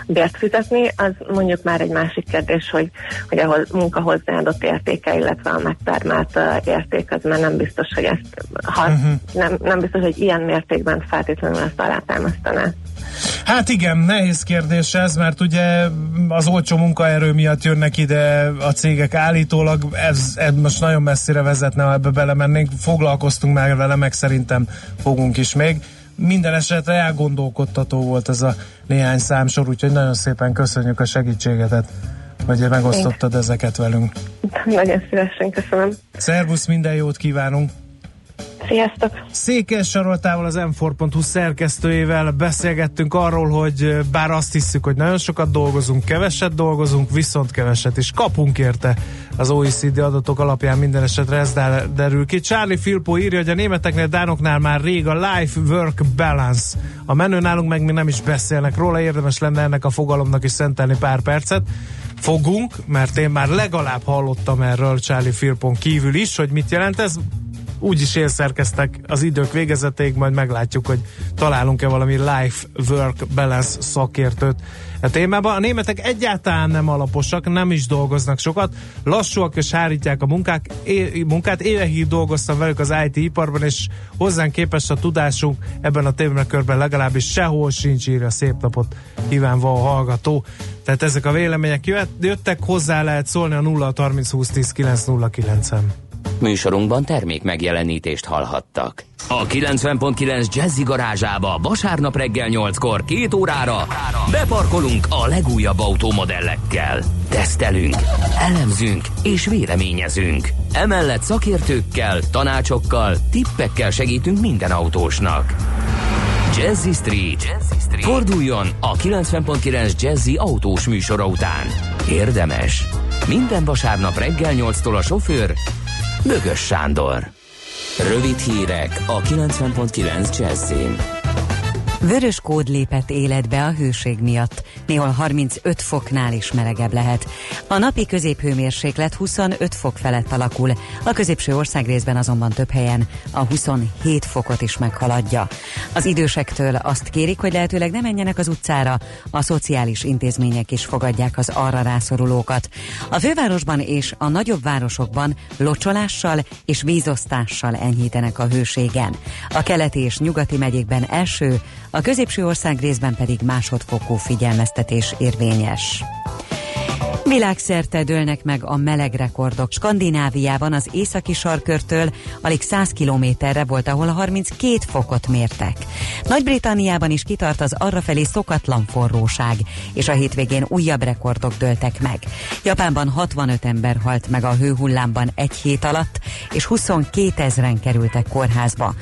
S6: bért fizetni. Az mondjuk már egy másik kérdés, hogy, hogy a munka hozzáadott értéke, illetve a megtermelt uh, érték, az már nem biztos, hogy ezt, ha, uh-huh. nem, nem biztos, hogy ilyen mértékben feltétlenül ezt alátámasztaná.
S7: Hát igen, nehéz kérdés ez, mert ugye az olcsó munkaerő miatt jönnek ide a cégek állítólag, ez, ez most nagyon messzire vezetne, ha ebbe belemennénk, foglalkoztunk már vele, meg szerintem fogunk is még. Minden esetre elgondolkodtató volt ez a néhány számsor, úgyhogy nagyon szépen köszönjük a segítségedet, hogy megosztottad ezeket velünk.
S6: Nagyon szívesen köszönöm.
S7: Szervusz, minden jót kívánunk!
S6: Sziasztok!
S3: Székes Saroltával az m szerkesztőjével beszélgettünk arról, hogy bár azt hiszük, hogy nagyon sokat dolgozunk, keveset dolgozunk, viszont keveset is kapunk érte az OECD adatok alapján minden esetre ez derül ki. Charlie Filpo írja, hogy a németeknél, dánoknál már rég a life-work balance. A menő nálunk meg még nem is beszélnek róla, érdemes lenne ennek a fogalomnak is szentelni pár percet. Fogunk, mert én már legalább hallottam erről Charlie Filpon kívül is, hogy mit jelent ez úgyis élszerkeztek az idők végezetéig, majd meglátjuk, hogy találunk-e valami life-work balance szakértőt a témában. A németek egyáltalán nem alaposak, nem is dolgoznak sokat, lassúak és hárítják a munkák, é- munkát. Évekig dolgoztam velük az IT iparban, és hozzánk képest a tudásunk ebben a témakörben legalábbis sehol sincs írja szép napot kívánva a hallgató. Tehát ezek a vélemények jött- jöttek, hozzá lehet szólni a 0 30 20 10 9 0 9 -en.
S1: Műsorunkban termék megjelenítést hallhattak. A 90.9 Jazzy garázsába vasárnap reggel 8-kor két órára beparkolunk a legújabb autómodellekkel. Tesztelünk, elemzünk és véleményezünk. Emellett szakértőkkel, tanácsokkal, tippekkel segítünk minden autósnak. Jazzy Street. Jazzy Street. Forduljon a 90.9 Jazzy autós műsora után. Érdemes. Minden vasárnap reggel 8-tól a sofőr Bögös Sándor. Rövid hírek a 90.9 Jazzin.
S8: Vörös kód lépett életbe a hőség miatt. Néhol 35 foknál is melegebb lehet. A napi középhőmérséklet 25 fok felett alakul, a középső országrészben azonban több helyen a 27 fokot is meghaladja. Az idősektől azt kérik, hogy lehetőleg ne menjenek az utcára, a szociális intézmények is fogadják az arra rászorulókat. A fővárosban és a nagyobb városokban locsolással és vízosztással enyhítenek a hőségen. A keleti és nyugati megyékben első, a középső ország részben pedig másodfokú figyelmeztetés érvényes. Világszerte dőlnek meg a meleg rekordok. Skandináviában az északi sarkörtől alig 100 kilométerre volt, ahol 32 fokot mértek. Nagy-Britanniában is kitart az arrafelé szokatlan forróság, és a hétvégén újabb rekordok dőltek meg. Japánban 65 ember halt meg a hőhullámban egy hét alatt, és 22 ezeren kerültek kórházba.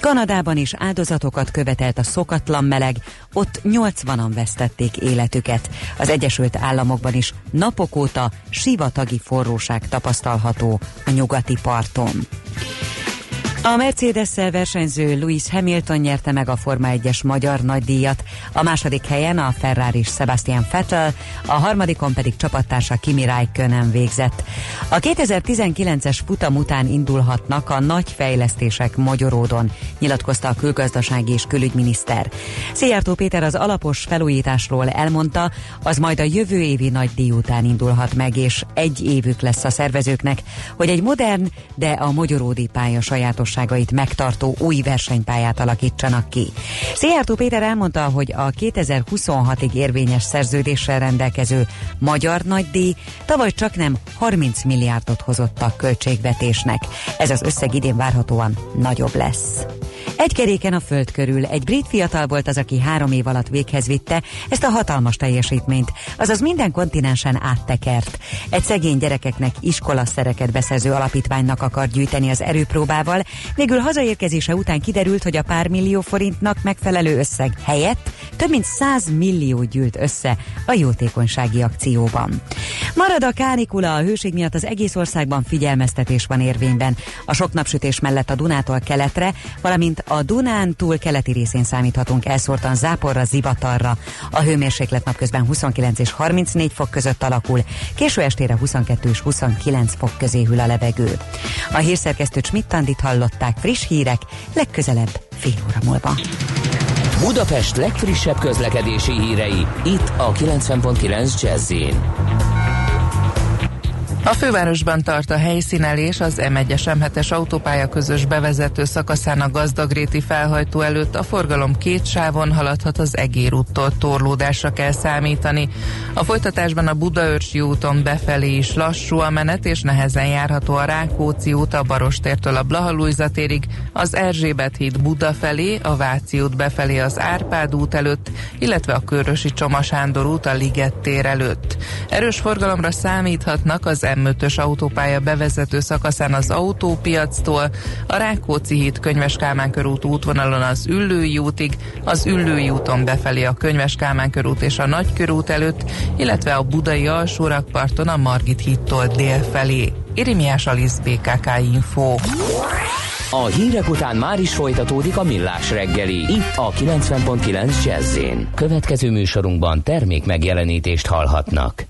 S8: Kanadában is áldozatokat követelt a szokatlan meleg, ott 80-an vesztették életüket. Az Egyesült Államokban is napok óta sivatagi forróság tapasztalható a nyugati parton. A Mercedes-szel versenyző Lewis Hamilton nyerte meg a Forma 1-es magyar nagydíjat, a második helyen a Ferrari Sebastian Vettel, a harmadikon pedig csapattársa Kimi Räikkönen végzett. A 2019-es futam után indulhatnak a nagy fejlesztések Magyaródon, nyilatkozta a külgazdasági és külügyminiszter. Szijjártó Péter az alapos felújításról elmondta, az majd a jövő évi nagydíj után indulhat meg, és egy évük lesz a szervezőknek, hogy egy modern, de a magyaródi pálya sajátos tulajdonságait megtartó új versenypályát alakítsanak ki. Szijjártó Péter elmondta, hogy a 2026-ig érvényes szerződéssel rendelkező magyar nagydíj tavaly csak nem 30 milliárdot hozott a költségvetésnek. Ez az összeg idén várhatóan nagyobb lesz. Egy keréken a föld körül egy brit fiatal volt az, aki három év alatt véghez vitte ezt a hatalmas teljesítményt, azaz minden kontinensen áttekert. Egy szegény gyerekeknek iskolaszereket beszerző alapítványnak akar gyűjteni az erőpróbával, végül hazaérkezése után kiderült, hogy a pár millió forintnak megfelelő összeg helyett több mint 100 millió gyűlt össze a jótékonysági akcióban. Marad a kánikula, a hőség miatt az egész országban figyelmeztetés van érvényben. A sok napsütés mellett a Dunától keletre, valamint a Dunán túl keleti részén számíthatunk elszórtan záporra, zivatarra. A hőmérséklet napközben 29 és 34 fok között alakul, késő estére 22 és 29 fok közé hűl a levegő. A hírszerkesztő Csmittandit hallották friss hírek, legközelebb fél óra múlva.
S1: Budapest legfrissebb közlekedési hírei, itt a 90.9 jazz
S9: a fővárosban tart a helyszínelés az M1-es M7-es autópálya közös bevezető szakaszán a Gazdagréti felhajtó előtt a forgalom két sávon haladhat az Egér úttól torlódásra kell számítani. A folytatásban a Budaörsi úton befelé is lassú a menet és nehezen járható a Rákóczi út a Barostértől a Blahalújza térig, az Erzsébet híd Buda felé, a Váci út befelé az Árpád út előtt, illetve a Körösi Csoma Sándor út a Liget tér előtt. Erős forgalomra számíthatnak az M5-ös autópálya bevezető szakaszán az autópiactól, a Rákóczi híd Könyves Kálmán körút útvonalon az Üllői útig, az Üllői úton befelé a Könyves Kálmán körút és a Nagykörút előtt, illetve a Budai alsórakparton a Margit hídtól dél felé. Irimiás Alisz BKK Info.
S1: A hírek után már is folytatódik a millás reggeli. Itt a 90.9 jazz Következő műsorunkban termék megjelenítést hallhatnak.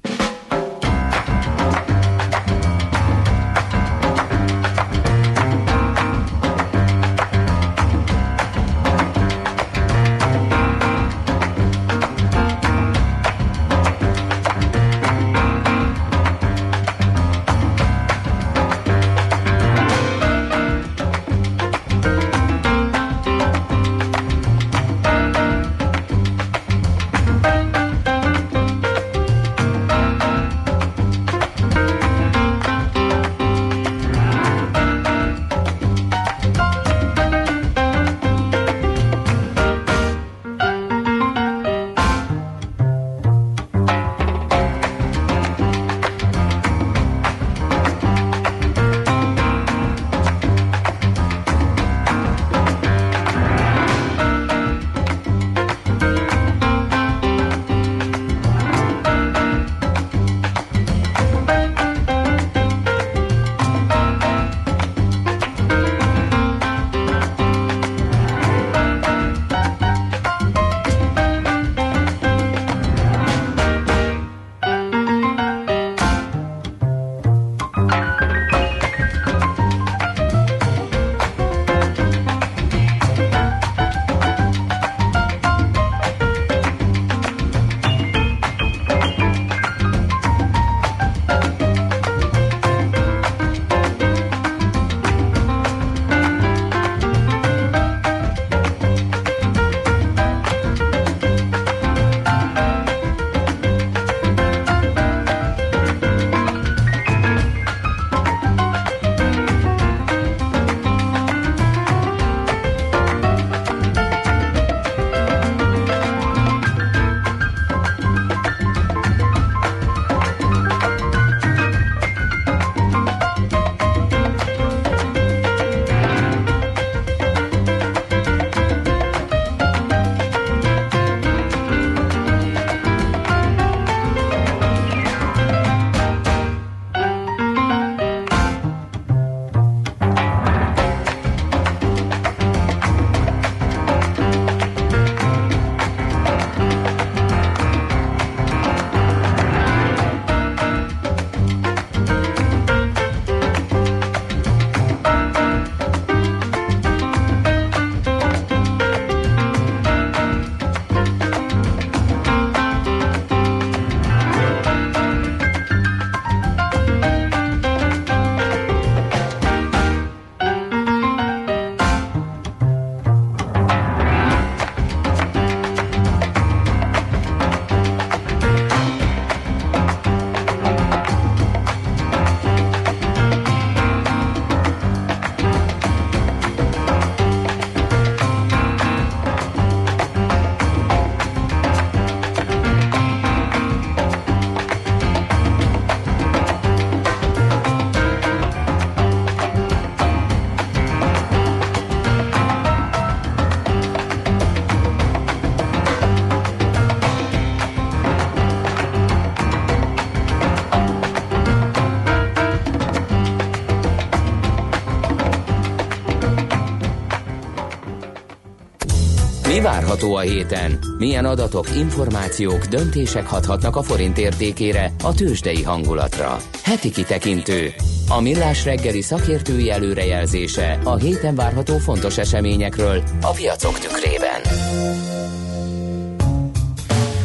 S1: Várható a héten? Milyen adatok, információk, döntések hathatnak a forint értékére, a tőzsdei hangulatra? Heti kitekintő. A millás reggeli szakértői előrejelzése a héten várható fontos eseményekről a piacok tükrében.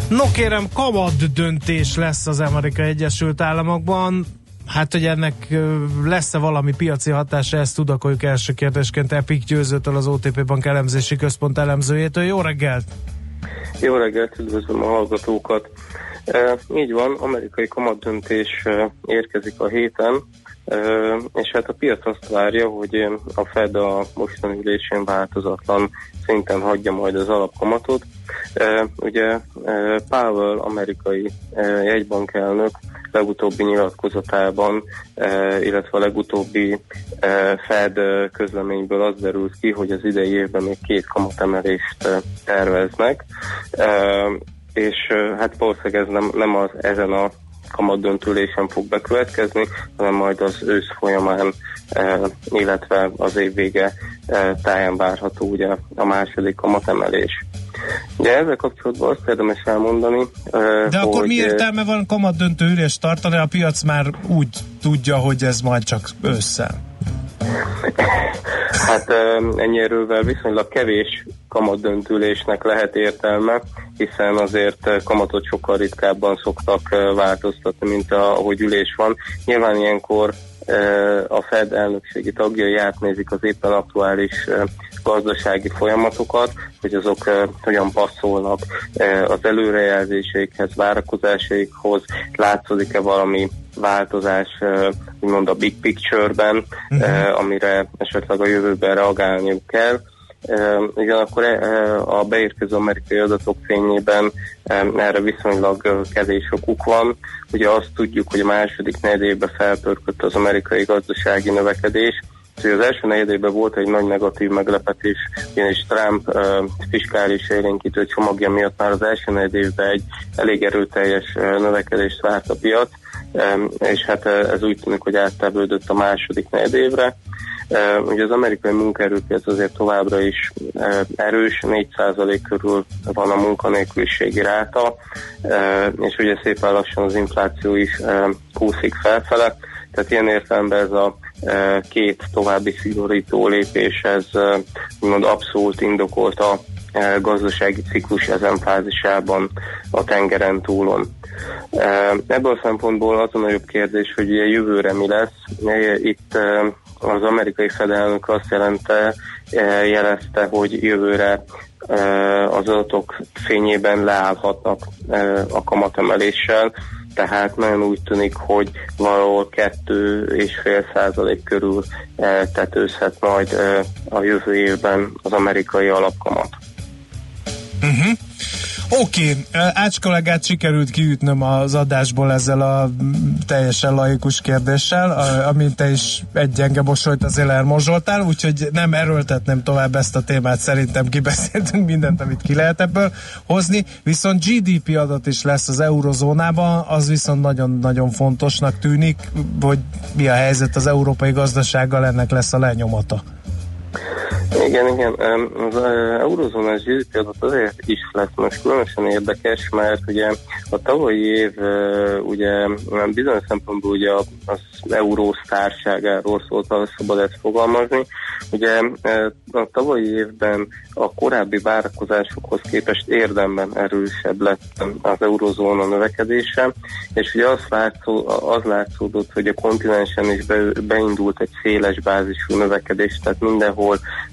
S3: No kérem, kamat döntés lesz az Amerika Egyesült Államokban. Hát, hogy ennek lesz-e valami piaci hatása, ezt tudakoljuk első kérdésként Epic győzőtől az OTP Bank elemzési központ elemzőjétől. Jó reggelt!
S10: Jó reggelt, üdvözlöm a hallgatókat! E, így van, amerikai kamatdöntés érkezik a héten, és hát a piac azt várja, hogy a Fed a mostani ülésén változatlan szinten hagyja majd az alapkamatot. Ugye Powell, amerikai jegybankelnök legutóbbi nyilatkozatában, illetve a legutóbbi Fed közleményből az derült ki, hogy az idei évben még két kamatemelést terveznek, és hát valószínűleg ez nem, nem az ezen a kamatdöntülésen fog bekövetkezni, hanem majd az ősz folyamán, e, illetve az év vége e, táján várható ugye a második kamatemelés. Ugye ezzel kapcsolatban azt érdemes elmondani, e,
S7: De
S10: hogy,
S7: akkor mi értelme van kamat döntő ülést tartani, a piac már úgy tudja, hogy ez majd csak össze.
S10: Hát ennyi erővel viszonylag kevés kamatdöntülésnek lehet értelme, hiszen azért ö, kamatot sokkal ritkábban szoktak ö, változtatni, mint ahogy ülés van. Nyilván ilyenkor ö, a Fed elnökségi tagjai átnézik az éppen aktuális gazdasági folyamatokat, hogy azok hogyan passzolnak az előrejelzéseikhez, várakozásaikhoz, látszódik-e valami változás, úgymond a big picture-ben, uh, amire esetleg a jövőben reagálniuk kell. Ugyanakkor a beérkező amerikai adatok fényében erre viszonylag kevés okuk van. Ugye azt tudjuk, hogy a második negyedében felpörkött az amerikai gazdasági növekedés, Úgyhogy az első negyedében volt egy nagy negatív meglepetés, ugyanis Trump uh, fiskális élénkítő csomagja miatt már az első negyedében egy elég erőteljes uh, növekedést várt a piac, és hát uh, ez úgy tűnik, hogy áttevődött a második negyedévre. Ugye az amerikai munkaerőpiac azért továbbra is uh, erős, 4% körül van a munkanélküliségi ráta, és ugye szépen lassan az infláció is kúszik felfele, tehát ilyen értelemben ez a két további szigorító lépés, ez úgymond abszolút indokolt a gazdasági ciklus ezen fázisában a tengeren túlon. Ebből a szempontból az a nagyobb kérdés, hogy ugye jövőre mi lesz. Itt az amerikai fedelnök azt jelente, jelezte, hogy jövőre az adatok fényében leállhatnak a kamatemeléssel, tehát nagyon úgy tűnik, hogy valahol 2,5 százalék körül tetőzhet majd a jövő évben az amerikai alapkamat.
S7: Uh-huh. Oké, okay. Ács kollégát sikerült kiütnöm az adásból ezzel a teljesen laikus kérdéssel, amint te is egy gyenge mosolyt azért elmozsoltál, úgyhogy nem erőltetném tovább ezt a témát, szerintem kibeszéltünk [laughs] mindent, amit ki lehet ebből hozni, viszont GDP adat is lesz az eurozónában, az viszont nagyon-nagyon fontosnak tűnik, hogy mi a helyzet az európai gazdasággal, ennek lesz a lenyomata.
S10: Igen, igen. Az eurozónás GDP adat azért is lesz most különösen érdekes, mert ugye a tavalyi év ugye bizonyos szempontból ugye az euró társágáról szólt, ha szabad ezt fogalmazni. Ugye a tavalyi évben a korábbi várakozásokhoz képest érdemben erősebb lett az eurozóna növekedése, és ugye az, látszó, az látszódott, hogy a kontinensen is be, beindult egy széles bázisú növekedés, tehát mindenhol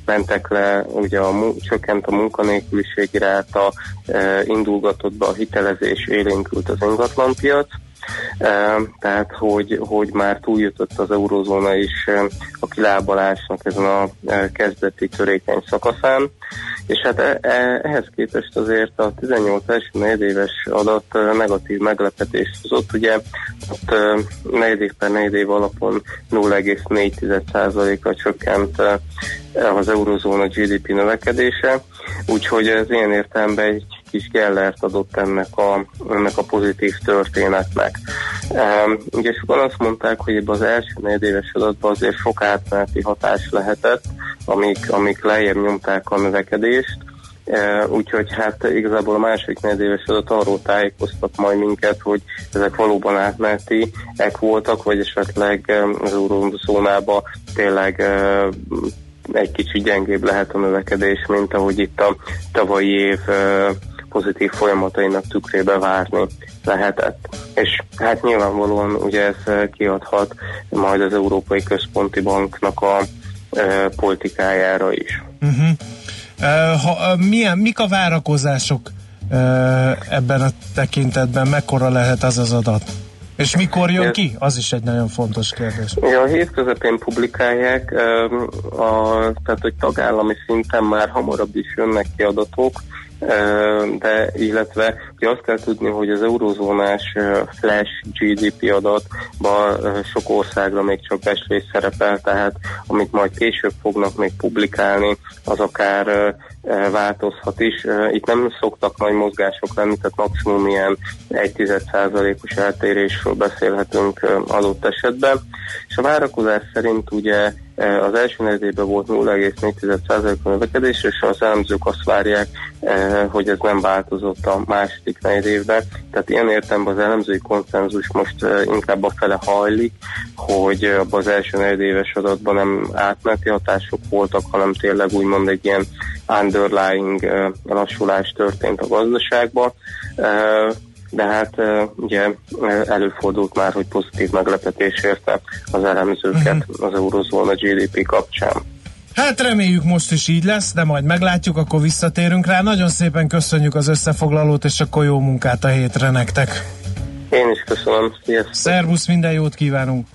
S10: mentek le, ugye a, csökkent a munkanélküliségi ráta, e, indulgatott be a hitelezés, élénkült az ingatlanpiac, tehát hogy, hogy már túljutott az eurozóna is a kilábalásnak ezen a kezdeti törékeny szakaszán, és hát e, e, ehhez képest azért a 18 első negyedéves adat negatív meglepetést hozott, ugye ott negyedév per negyedév alapon 0,4%-ra csökkent az eurozóna GDP növekedése, úgyhogy ez ilyen értelemben egy kis gellert adott ennek a, ennek a pozitív történetnek. Um, ugye sokan azt mondták, hogy ebben az első negyedéves adatban azért sok átmeneti hatás lehetett, amik, amik lejjebb nyomták a növekedést, E, úgyhogy hát igazából a második negyedéves adat arról tájékoztat majd minket, hogy ezek valóban átmenetiek voltak, vagy esetleg az eurózónában tényleg e, egy kicsit gyengébb lehet a növekedés, mint ahogy itt a tavalyi év e, pozitív folyamatainak tükrébe várni lehetett. És hát nyilvánvalóan ugye ez eh, kiadhat majd az Európai Központi Banknak a e, politikájára is.
S3: Uh-huh. Uh, ha, milyen, mik a várakozások uh, ebben a tekintetben? Mekkora lehet az az adat? És mikor jön ki? Az is egy nagyon fontos kérdés.
S10: Ja, a hét közepén publikálják, a, tehát hogy tagállami szinten már hamarabb is jönnek ki adatok, de illetve ugye azt kell tudni, hogy az eurozónás flash GDP adatban sok országra még csak beslés szerepel, tehát amit majd később fognak még publikálni, az akár változhat is. Itt nem szoktak nagy mozgások lenni, tehát maximum ilyen 1-10%-os eltérésről beszélhetünk adott esetben. És a várakozás szerint ugye az első negyedében volt 0,4% növekedés, és az elemzők azt várják, hogy ez nem változott a második negyedévben. Tehát ilyen értelemben az elemzői konszenzus most inkább a fele hajlik, hogy abban az első negyedéves adatban nem átmeneti hatások voltak, hanem tényleg úgymond egy ilyen underlying lassulás történt a gazdaságban de hát ugye előfordult már, hogy pozitív meglepetés érte az elemzőket uh-huh. az eurozóna GDP kapcsán.
S3: Hát reméljük most is így lesz, de majd meglátjuk, akkor visszatérünk rá. Nagyon szépen köszönjük az összefoglalót, és akkor jó munkát a hétre nektek.
S10: Én is köszönöm. Sziasztok.
S3: Szervusz, minden jót kívánunk.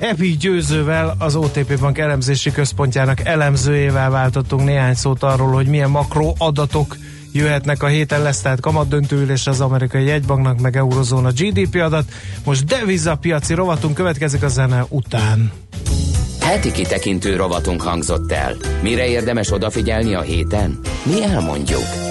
S3: Epi Győzővel, az OTP Bank elemzési központjának elemzőjével váltottunk néhány szót arról, hogy milyen makro adatok jöhetnek a héten lesz, tehát kamatdöntőülés az amerikai jegybanknak, meg eurozóna GDP adat. Most devizapiaci rovatunk következik a zene után.
S5: Heti kitekintő rovatunk hangzott el. Mire érdemes odafigyelni a héten? Mi elmondjuk.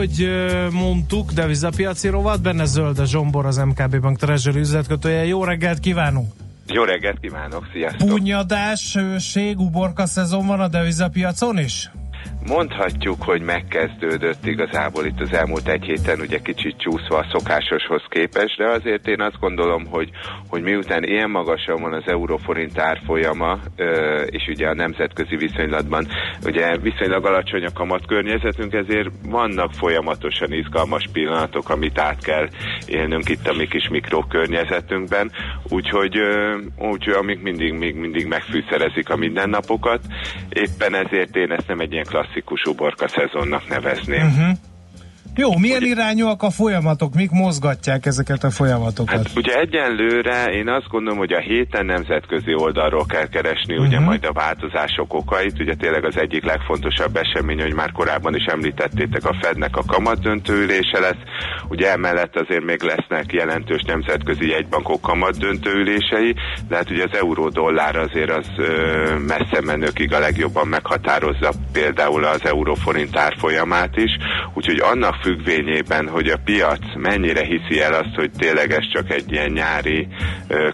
S3: Ahogy mondtuk, devizapiaci rovat, benne Zölde Zsombor, az MKB Bank Treasury üzletkötője. Jó reggelt kívánunk!
S11: Jó reggelt kívánok, sziasztok!
S3: Punyadás, hőség, uborka szezon van a devizapiacon is?
S11: Mondhatjuk, hogy megkezdődött igazából itt az elmúlt egy héten, ugye kicsit csúszva a szokásoshoz képest, de azért én azt gondolom, hogy, hogy miután ilyen magasan van az euróforint árfolyama, és ugye a nemzetközi viszonylatban ugye viszonylag alacsony a kamat környezetünk, ezért vannak folyamatosan izgalmas pillanatok, amit át kell élnünk itt a mi kis mikrokörnyezetünkben, úgyhogy, úgyhogy amik mindig, még mindig megfűszerezik a mindennapokat, éppen ezért én ezt nem egy ilyen klasszikus uborka szezonnak nevezném.
S3: Uh-huh. Jó, milyen irányúak a folyamatok? Mik mozgatják ezeket a folyamatokat?
S11: Hát ugye egyenlőre én azt gondolom, hogy a héten nemzetközi oldalról kell keresni uh-huh. ugye majd a változások okait. Ugye tényleg az egyik legfontosabb esemény, hogy már korábban is említettétek, a Fednek a kamatdöntő ülése lesz. Ugye emellett azért még lesznek jelentős nemzetközi jegybankok kamatdöntő ülései, de hát ugye az euró-dollár azért az ö, messze menőkig a legjobban meghatározza például az euróforint árfolyamát is. Úgyhogy annak függvényében, hogy a piac mennyire hiszi el azt, hogy tényleg ez csak egy ilyen nyári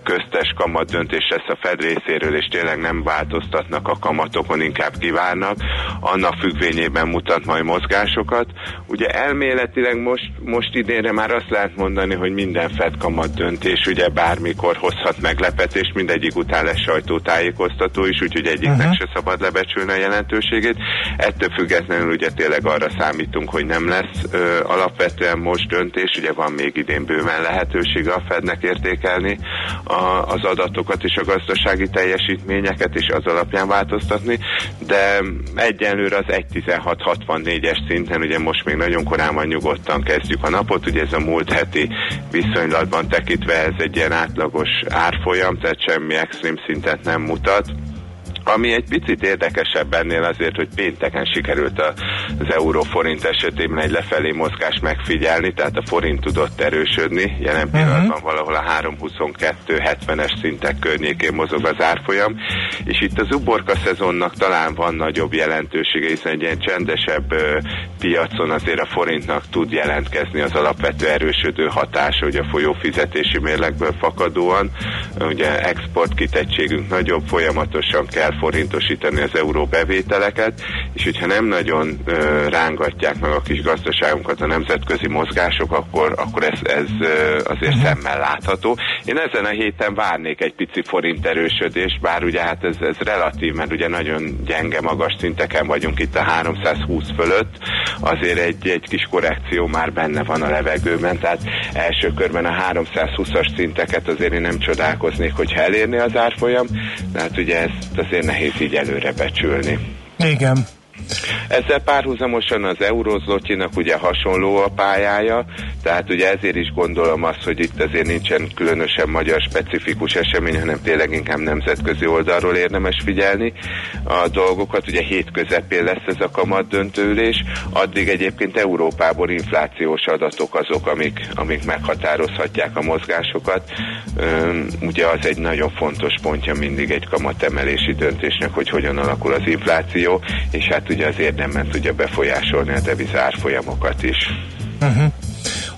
S11: köztes kamatdöntés lesz a Fed részéről, és tényleg nem változtatnak a kamatokon, inkább kivárnak, annak függvényében mutat majd mozgásokat. Ugye elméletileg most, most idénre már azt lehet mondani, hogy minden Fed kamatdöntés ugye bármikor hozhat meglepetést, mindegyik után lesz sajtótájékoztató is, úgyhogy egyiknek uh-huh. se szabad lebecsülni a jelentőségét. Ettől függetlenül ugye tényleg arra számítunk, hogy nem lesz ö, alapvetően most döntés, ugye van még idén bőven lehetősége a Fednek értékelni a, az adatokat és a gazdasági teljesítményeket, és az alapján változtatni, de egyenlőre az 1.16.64-es szinten, ugye most még nagyon korán van nyugodtan kezdjük a napot, ugye ez a múlt heti viszonylatban tekintve ez egy ilyen átlagos árfolyam, tehát semmi extrém szintet nem mutat. Ami egy picit érdekesebb ennél azért, hogy pénteken sikerült az euró-forint esetében egy lefelé mozgás megfigyelni, tehát a forint tudott erősödni, jelen pillanatban valahol a 3.22-70-es szintek környékén mozog az árfolyam, és itt az uborka szezonnak talán van nagyobb jelentősége, hiszen egy ilyen csendesebb ö, piacon azért a forintnak tud jelentkezni az alapvető erősödő hatása, hogy a folyófizetési mérlegből fakadóan, ugye export kitettségünk nagyobb, folyamatosan kell forintosítani az euró bevételeket, és hogyha nem nagyon rángatják meg a kis gazdaságunkat a nemzetközi mozgások, akkor, akkor ez, ez azért szemmel látható. Én ezen a héten várnék egy pici forint erősödést, bár ugye hát ez, ez relatív, mert ugye nagyon gyenge magas szinteken vagyunk itt a 320 fölött, azért egy, egy kis korrekció már benne van a levegőben, tehát első körben a 320-as szinteket azért én nem csodálkoznék, hogyha elérni az árfolyam, de hát ugye ezt azért nehéz így előre becsülni.
S3: Igen.
S11: Ezzel párhuzamosan az eurozlotyinak ugye hasonló a pályája, tehát ugye ezért is gondolom azt, hogy itt azért nincsen különösen magyar specifikus esemény, hanem tényleg inkább nemzetközi oldalról érdemes figyelni a dolgokat. Ugye hét közepén lesz ez a kamat döntőülés, addig egyébként Európából inflációs adatok azok, amik, amik meghatározhatják a mozgásokat. Ugye az egy nagyon fontos pontja mindig egy kamatemelési döntésnek, hogy hogyan alakul az infláció, és hát ugye az érdemben tudja befolyásolni a devizárfolyamokat is.
S3: Uh-huh.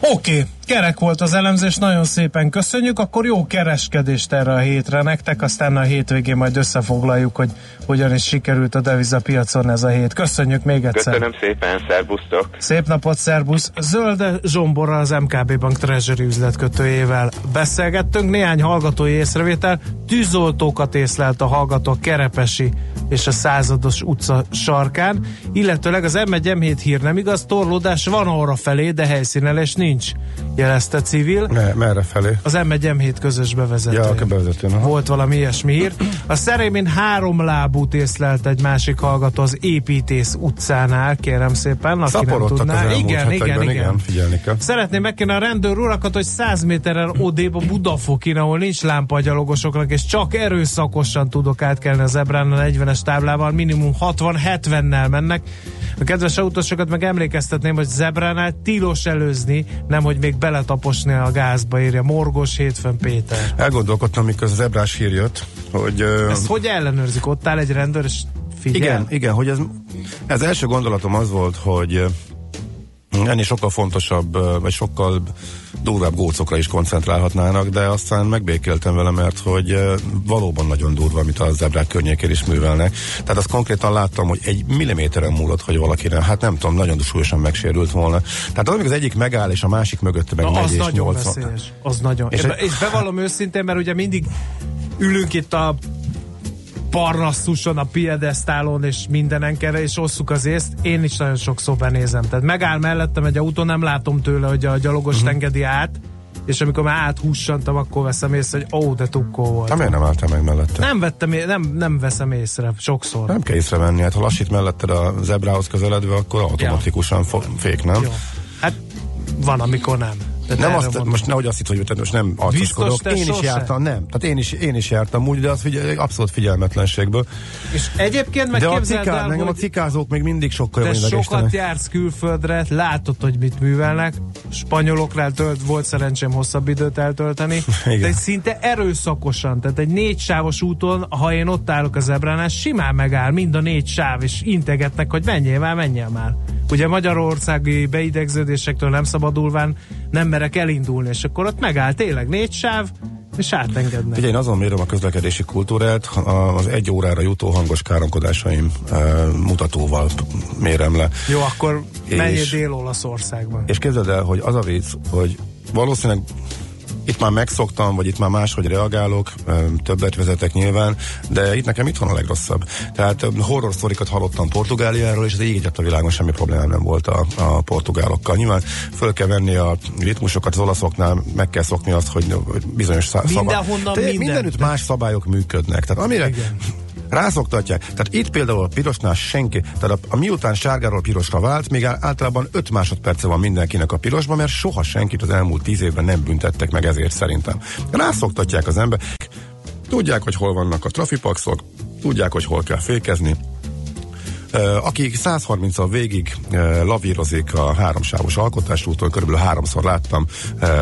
S3: Oké, okay. Kerek volt az elemzés, nagyon szépen köszönjük, akkor jó kereskedést erre a hétre nektek, aztán a hétvégén majd összefoglaljuk, hogy hogyan is sikerült a devizapiacon ez a hét. Köszönjük még egyszer.
S11: Köszönöm szépen, szervusztok!
S3: Szép napot, szervusz! Zölde Zsomborral az MKB Bank Treasury üzletkötőjével beszélgettünk. Néhány hallgatói észrevétel. Tűzoltókat észlelt a hallgató Kerepesi és a százados utca sarkán, illetőleg az M1 M7 hír nem igaz, torlódás van arra felé, de helyszínelés nincs. Jelezte civil.
S4: Ne, merre felé?
S3: Az M1 M7 közös bevezető.
S4: Ja, a bevezetőn. aha.
S3: Volt valami ilyesmi hír. A Szerémén három lábút észlelt egy másik hallgató az Építész utcánál, kérem szépen, aki nem
S4: Szaporodtak az
S3: tudná.
S4: elmúlt
S3: Igen, igen, igen,
S4: igen, figyelni kell.
S3: Szeretném megkérni a rendőr urakat, hogy 100 méterrel odébb a Budafokin, ahol nincs lámpa a gyalogosoknak, és csak erőszakosan tudok átkelni a zebrán a 40-es táblával, minimum 60-70-nel mennek. A kedves autósokat meg emlékeztetném, hogy zebránál tilos előzni, nem hogy még beletaposni a gázba, írja Morgos hétfőn Péter.
S4: Elgondolkodtam, mikor az ebrás hír jött, hogy...
S3: Ezt hogy ellenőrzik? Ott áll egy rendőr, és figyel?
S4: Igen, igen, hogy ez, ez első gondolatom az volt, hogy ennél sokkal fontosabb, vagy sokkal durvább gócokra is koncentrálhatnának, de aztán megbékéltem vele, mert hogy valóban nagyon durva, amit a zebrák környékén is művelnek. Tehát azt konkrétan láttam, hogy egy milliméteren múlott, hogy valakinek, hát nem tudom, nagyon súlyosan megsérült volna. Tehát amíg az egyik megáll, és a másik mögötte meg
S3: Na,
S4: megy
S3: az
S4: és
S3: nagyon
S4: 80.
S3: veszélyes. Az nagyon.
S4: És
S3: És,
S4: egy-
S3: és bevallom őszintén, mert ugye mindig ülünk itt a parnaszuson, a piedesztálon és mindenenkerre, és osszuk az észt. Én is nagyon sokszor benézem. Tehát megáll mellettem egy autó, nem látom tőle, hogy a gyalogos
S4: Mhm.
S3: uh-huh. engedi át, és amikor már áthússantam, akkor veszem észre, hogy ó, de tukkó volt.
S4: Hát miért nem álltál meg mellette?
S3: Nem, vettem, nem, nem veszem észre, sokszor.
S4: Nem kell észrevenni, hát ha lassít melletted a zebrához közeledve, akkor automatikusan fo- fék, nem?
S3: Jó. Hát van, amikor nem. Tehát
S4: nem azt,
S3: mondom.
S4: most nehogy azt hitt, hogy tehát most nem arcoskodok. Én is
S3: sose?
S4: jártam, nem. Tehát én is, én is jártam úgy, de az figyel, abszolút figyelmetlenségből.
S3: És egyébként meg
S4: de a,
S3: képzeld
S4: ciká,
S3: el,
S4: engem a
S3: hogy
S4: cikázók még mindig sokkal jobban
S3: sokat
S4: idegesítenek.
S3: jársz külföldre, látod, hogy mit művelnek. Spanyoloknál tölt, volt szerencsém hosszabb időt eltölteni. [laughs]
S4: Igen.
S3: de szinte erőszakosan, tehát egy négy sávos úton, ha én ott állok az ebránál, simán megáll mind a négy sáv, és integetnek, hogy menjél már, menjél már. Ugye magyarországi beidegződésektől nem szabadulván nem merek elindulni, és akkor ott megáll tényleg négy sáv, és átengednek.
S4: Ugye én azon mérom a közlekedési kultúrát, az egy órára jutó hangos káromkodásaim e, mutatóval mérem le.
S3: Jó, akkor menjél Dél-Olaszországban.
S4: És képzeld el, hogy az a vicc, hogy valószínűleg itt már megszoktam, vagy itt már máshogy reagálok, többet vezetek nyilván, de itt nekem itthon a legrosszabb. Tehát horror sztorikat hallottam Portugáliáról, és az ég egyet a világon semmi problémám nem volt a, a portugálokkal. Nyilván föl kell venni a ritmusokat az olaszoknál, meg kell szokni azt, hogy bizonyos szá-
S3: Mindenhonnan
S4: Te-
S3: minden.
S4: Mindenütt más szabályok működnek. Tehát amire rászoktatják. Tehát itt például a pirosnál senki, tehát a, a miután sárgáról pirosra vált, még általában 5 másodperce van mindenkinek a pirosban, mert soha senkit az elmúlt 10 évben nem büntettek meg ezért szerintem. Rászoktatják az emberek, tudják, hogy hol vannak a trafipaxok, tudják, hogy hol kell fékezni, Aki 130-al végig ö, lavírozik a háromsávos alkotásúton, körülbelül háromszor láttam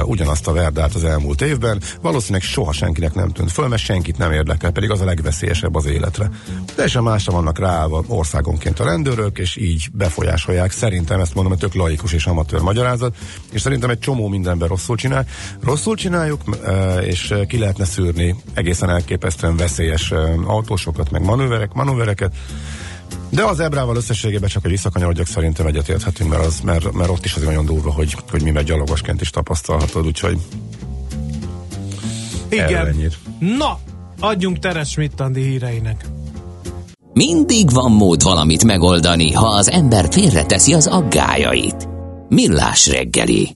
S4: ugyanazt a verdát az elmúlt évben, valószínűleg soha senkinek nem tűnt föl, mert senkit nem érdekel, pedig az a legveszélyesebb az életre. Teljesen másra vannak ráállva országonként a rendőrök, és így befolyásolják. Szerintem ezt mondom, hogy tök laikus és amatőr magyarázat, és szerintem egy csomó mindenben rosszul csinál. Rosszul csináljuk, és ki lehetne szűrni egészen elképesztően veszélyes autósokat, meg manőverek, manővereket, de az ebrával összességében csak egy visszakanyarodjak szerintem egyetérthetünk, mert, az, mert, mert ott is azért nagyon durva, hogy, hogy mi meg gyalogosként is tapasztalhatod, úgyhogy
S3: Igen.
S4: ennyit.
S3: Na, adjunk teres Schmidt-Andi híreinek.
S1: Mindig van mód valamit megoldani, ha az ember félreteszi az aggájait. Millás reggeli.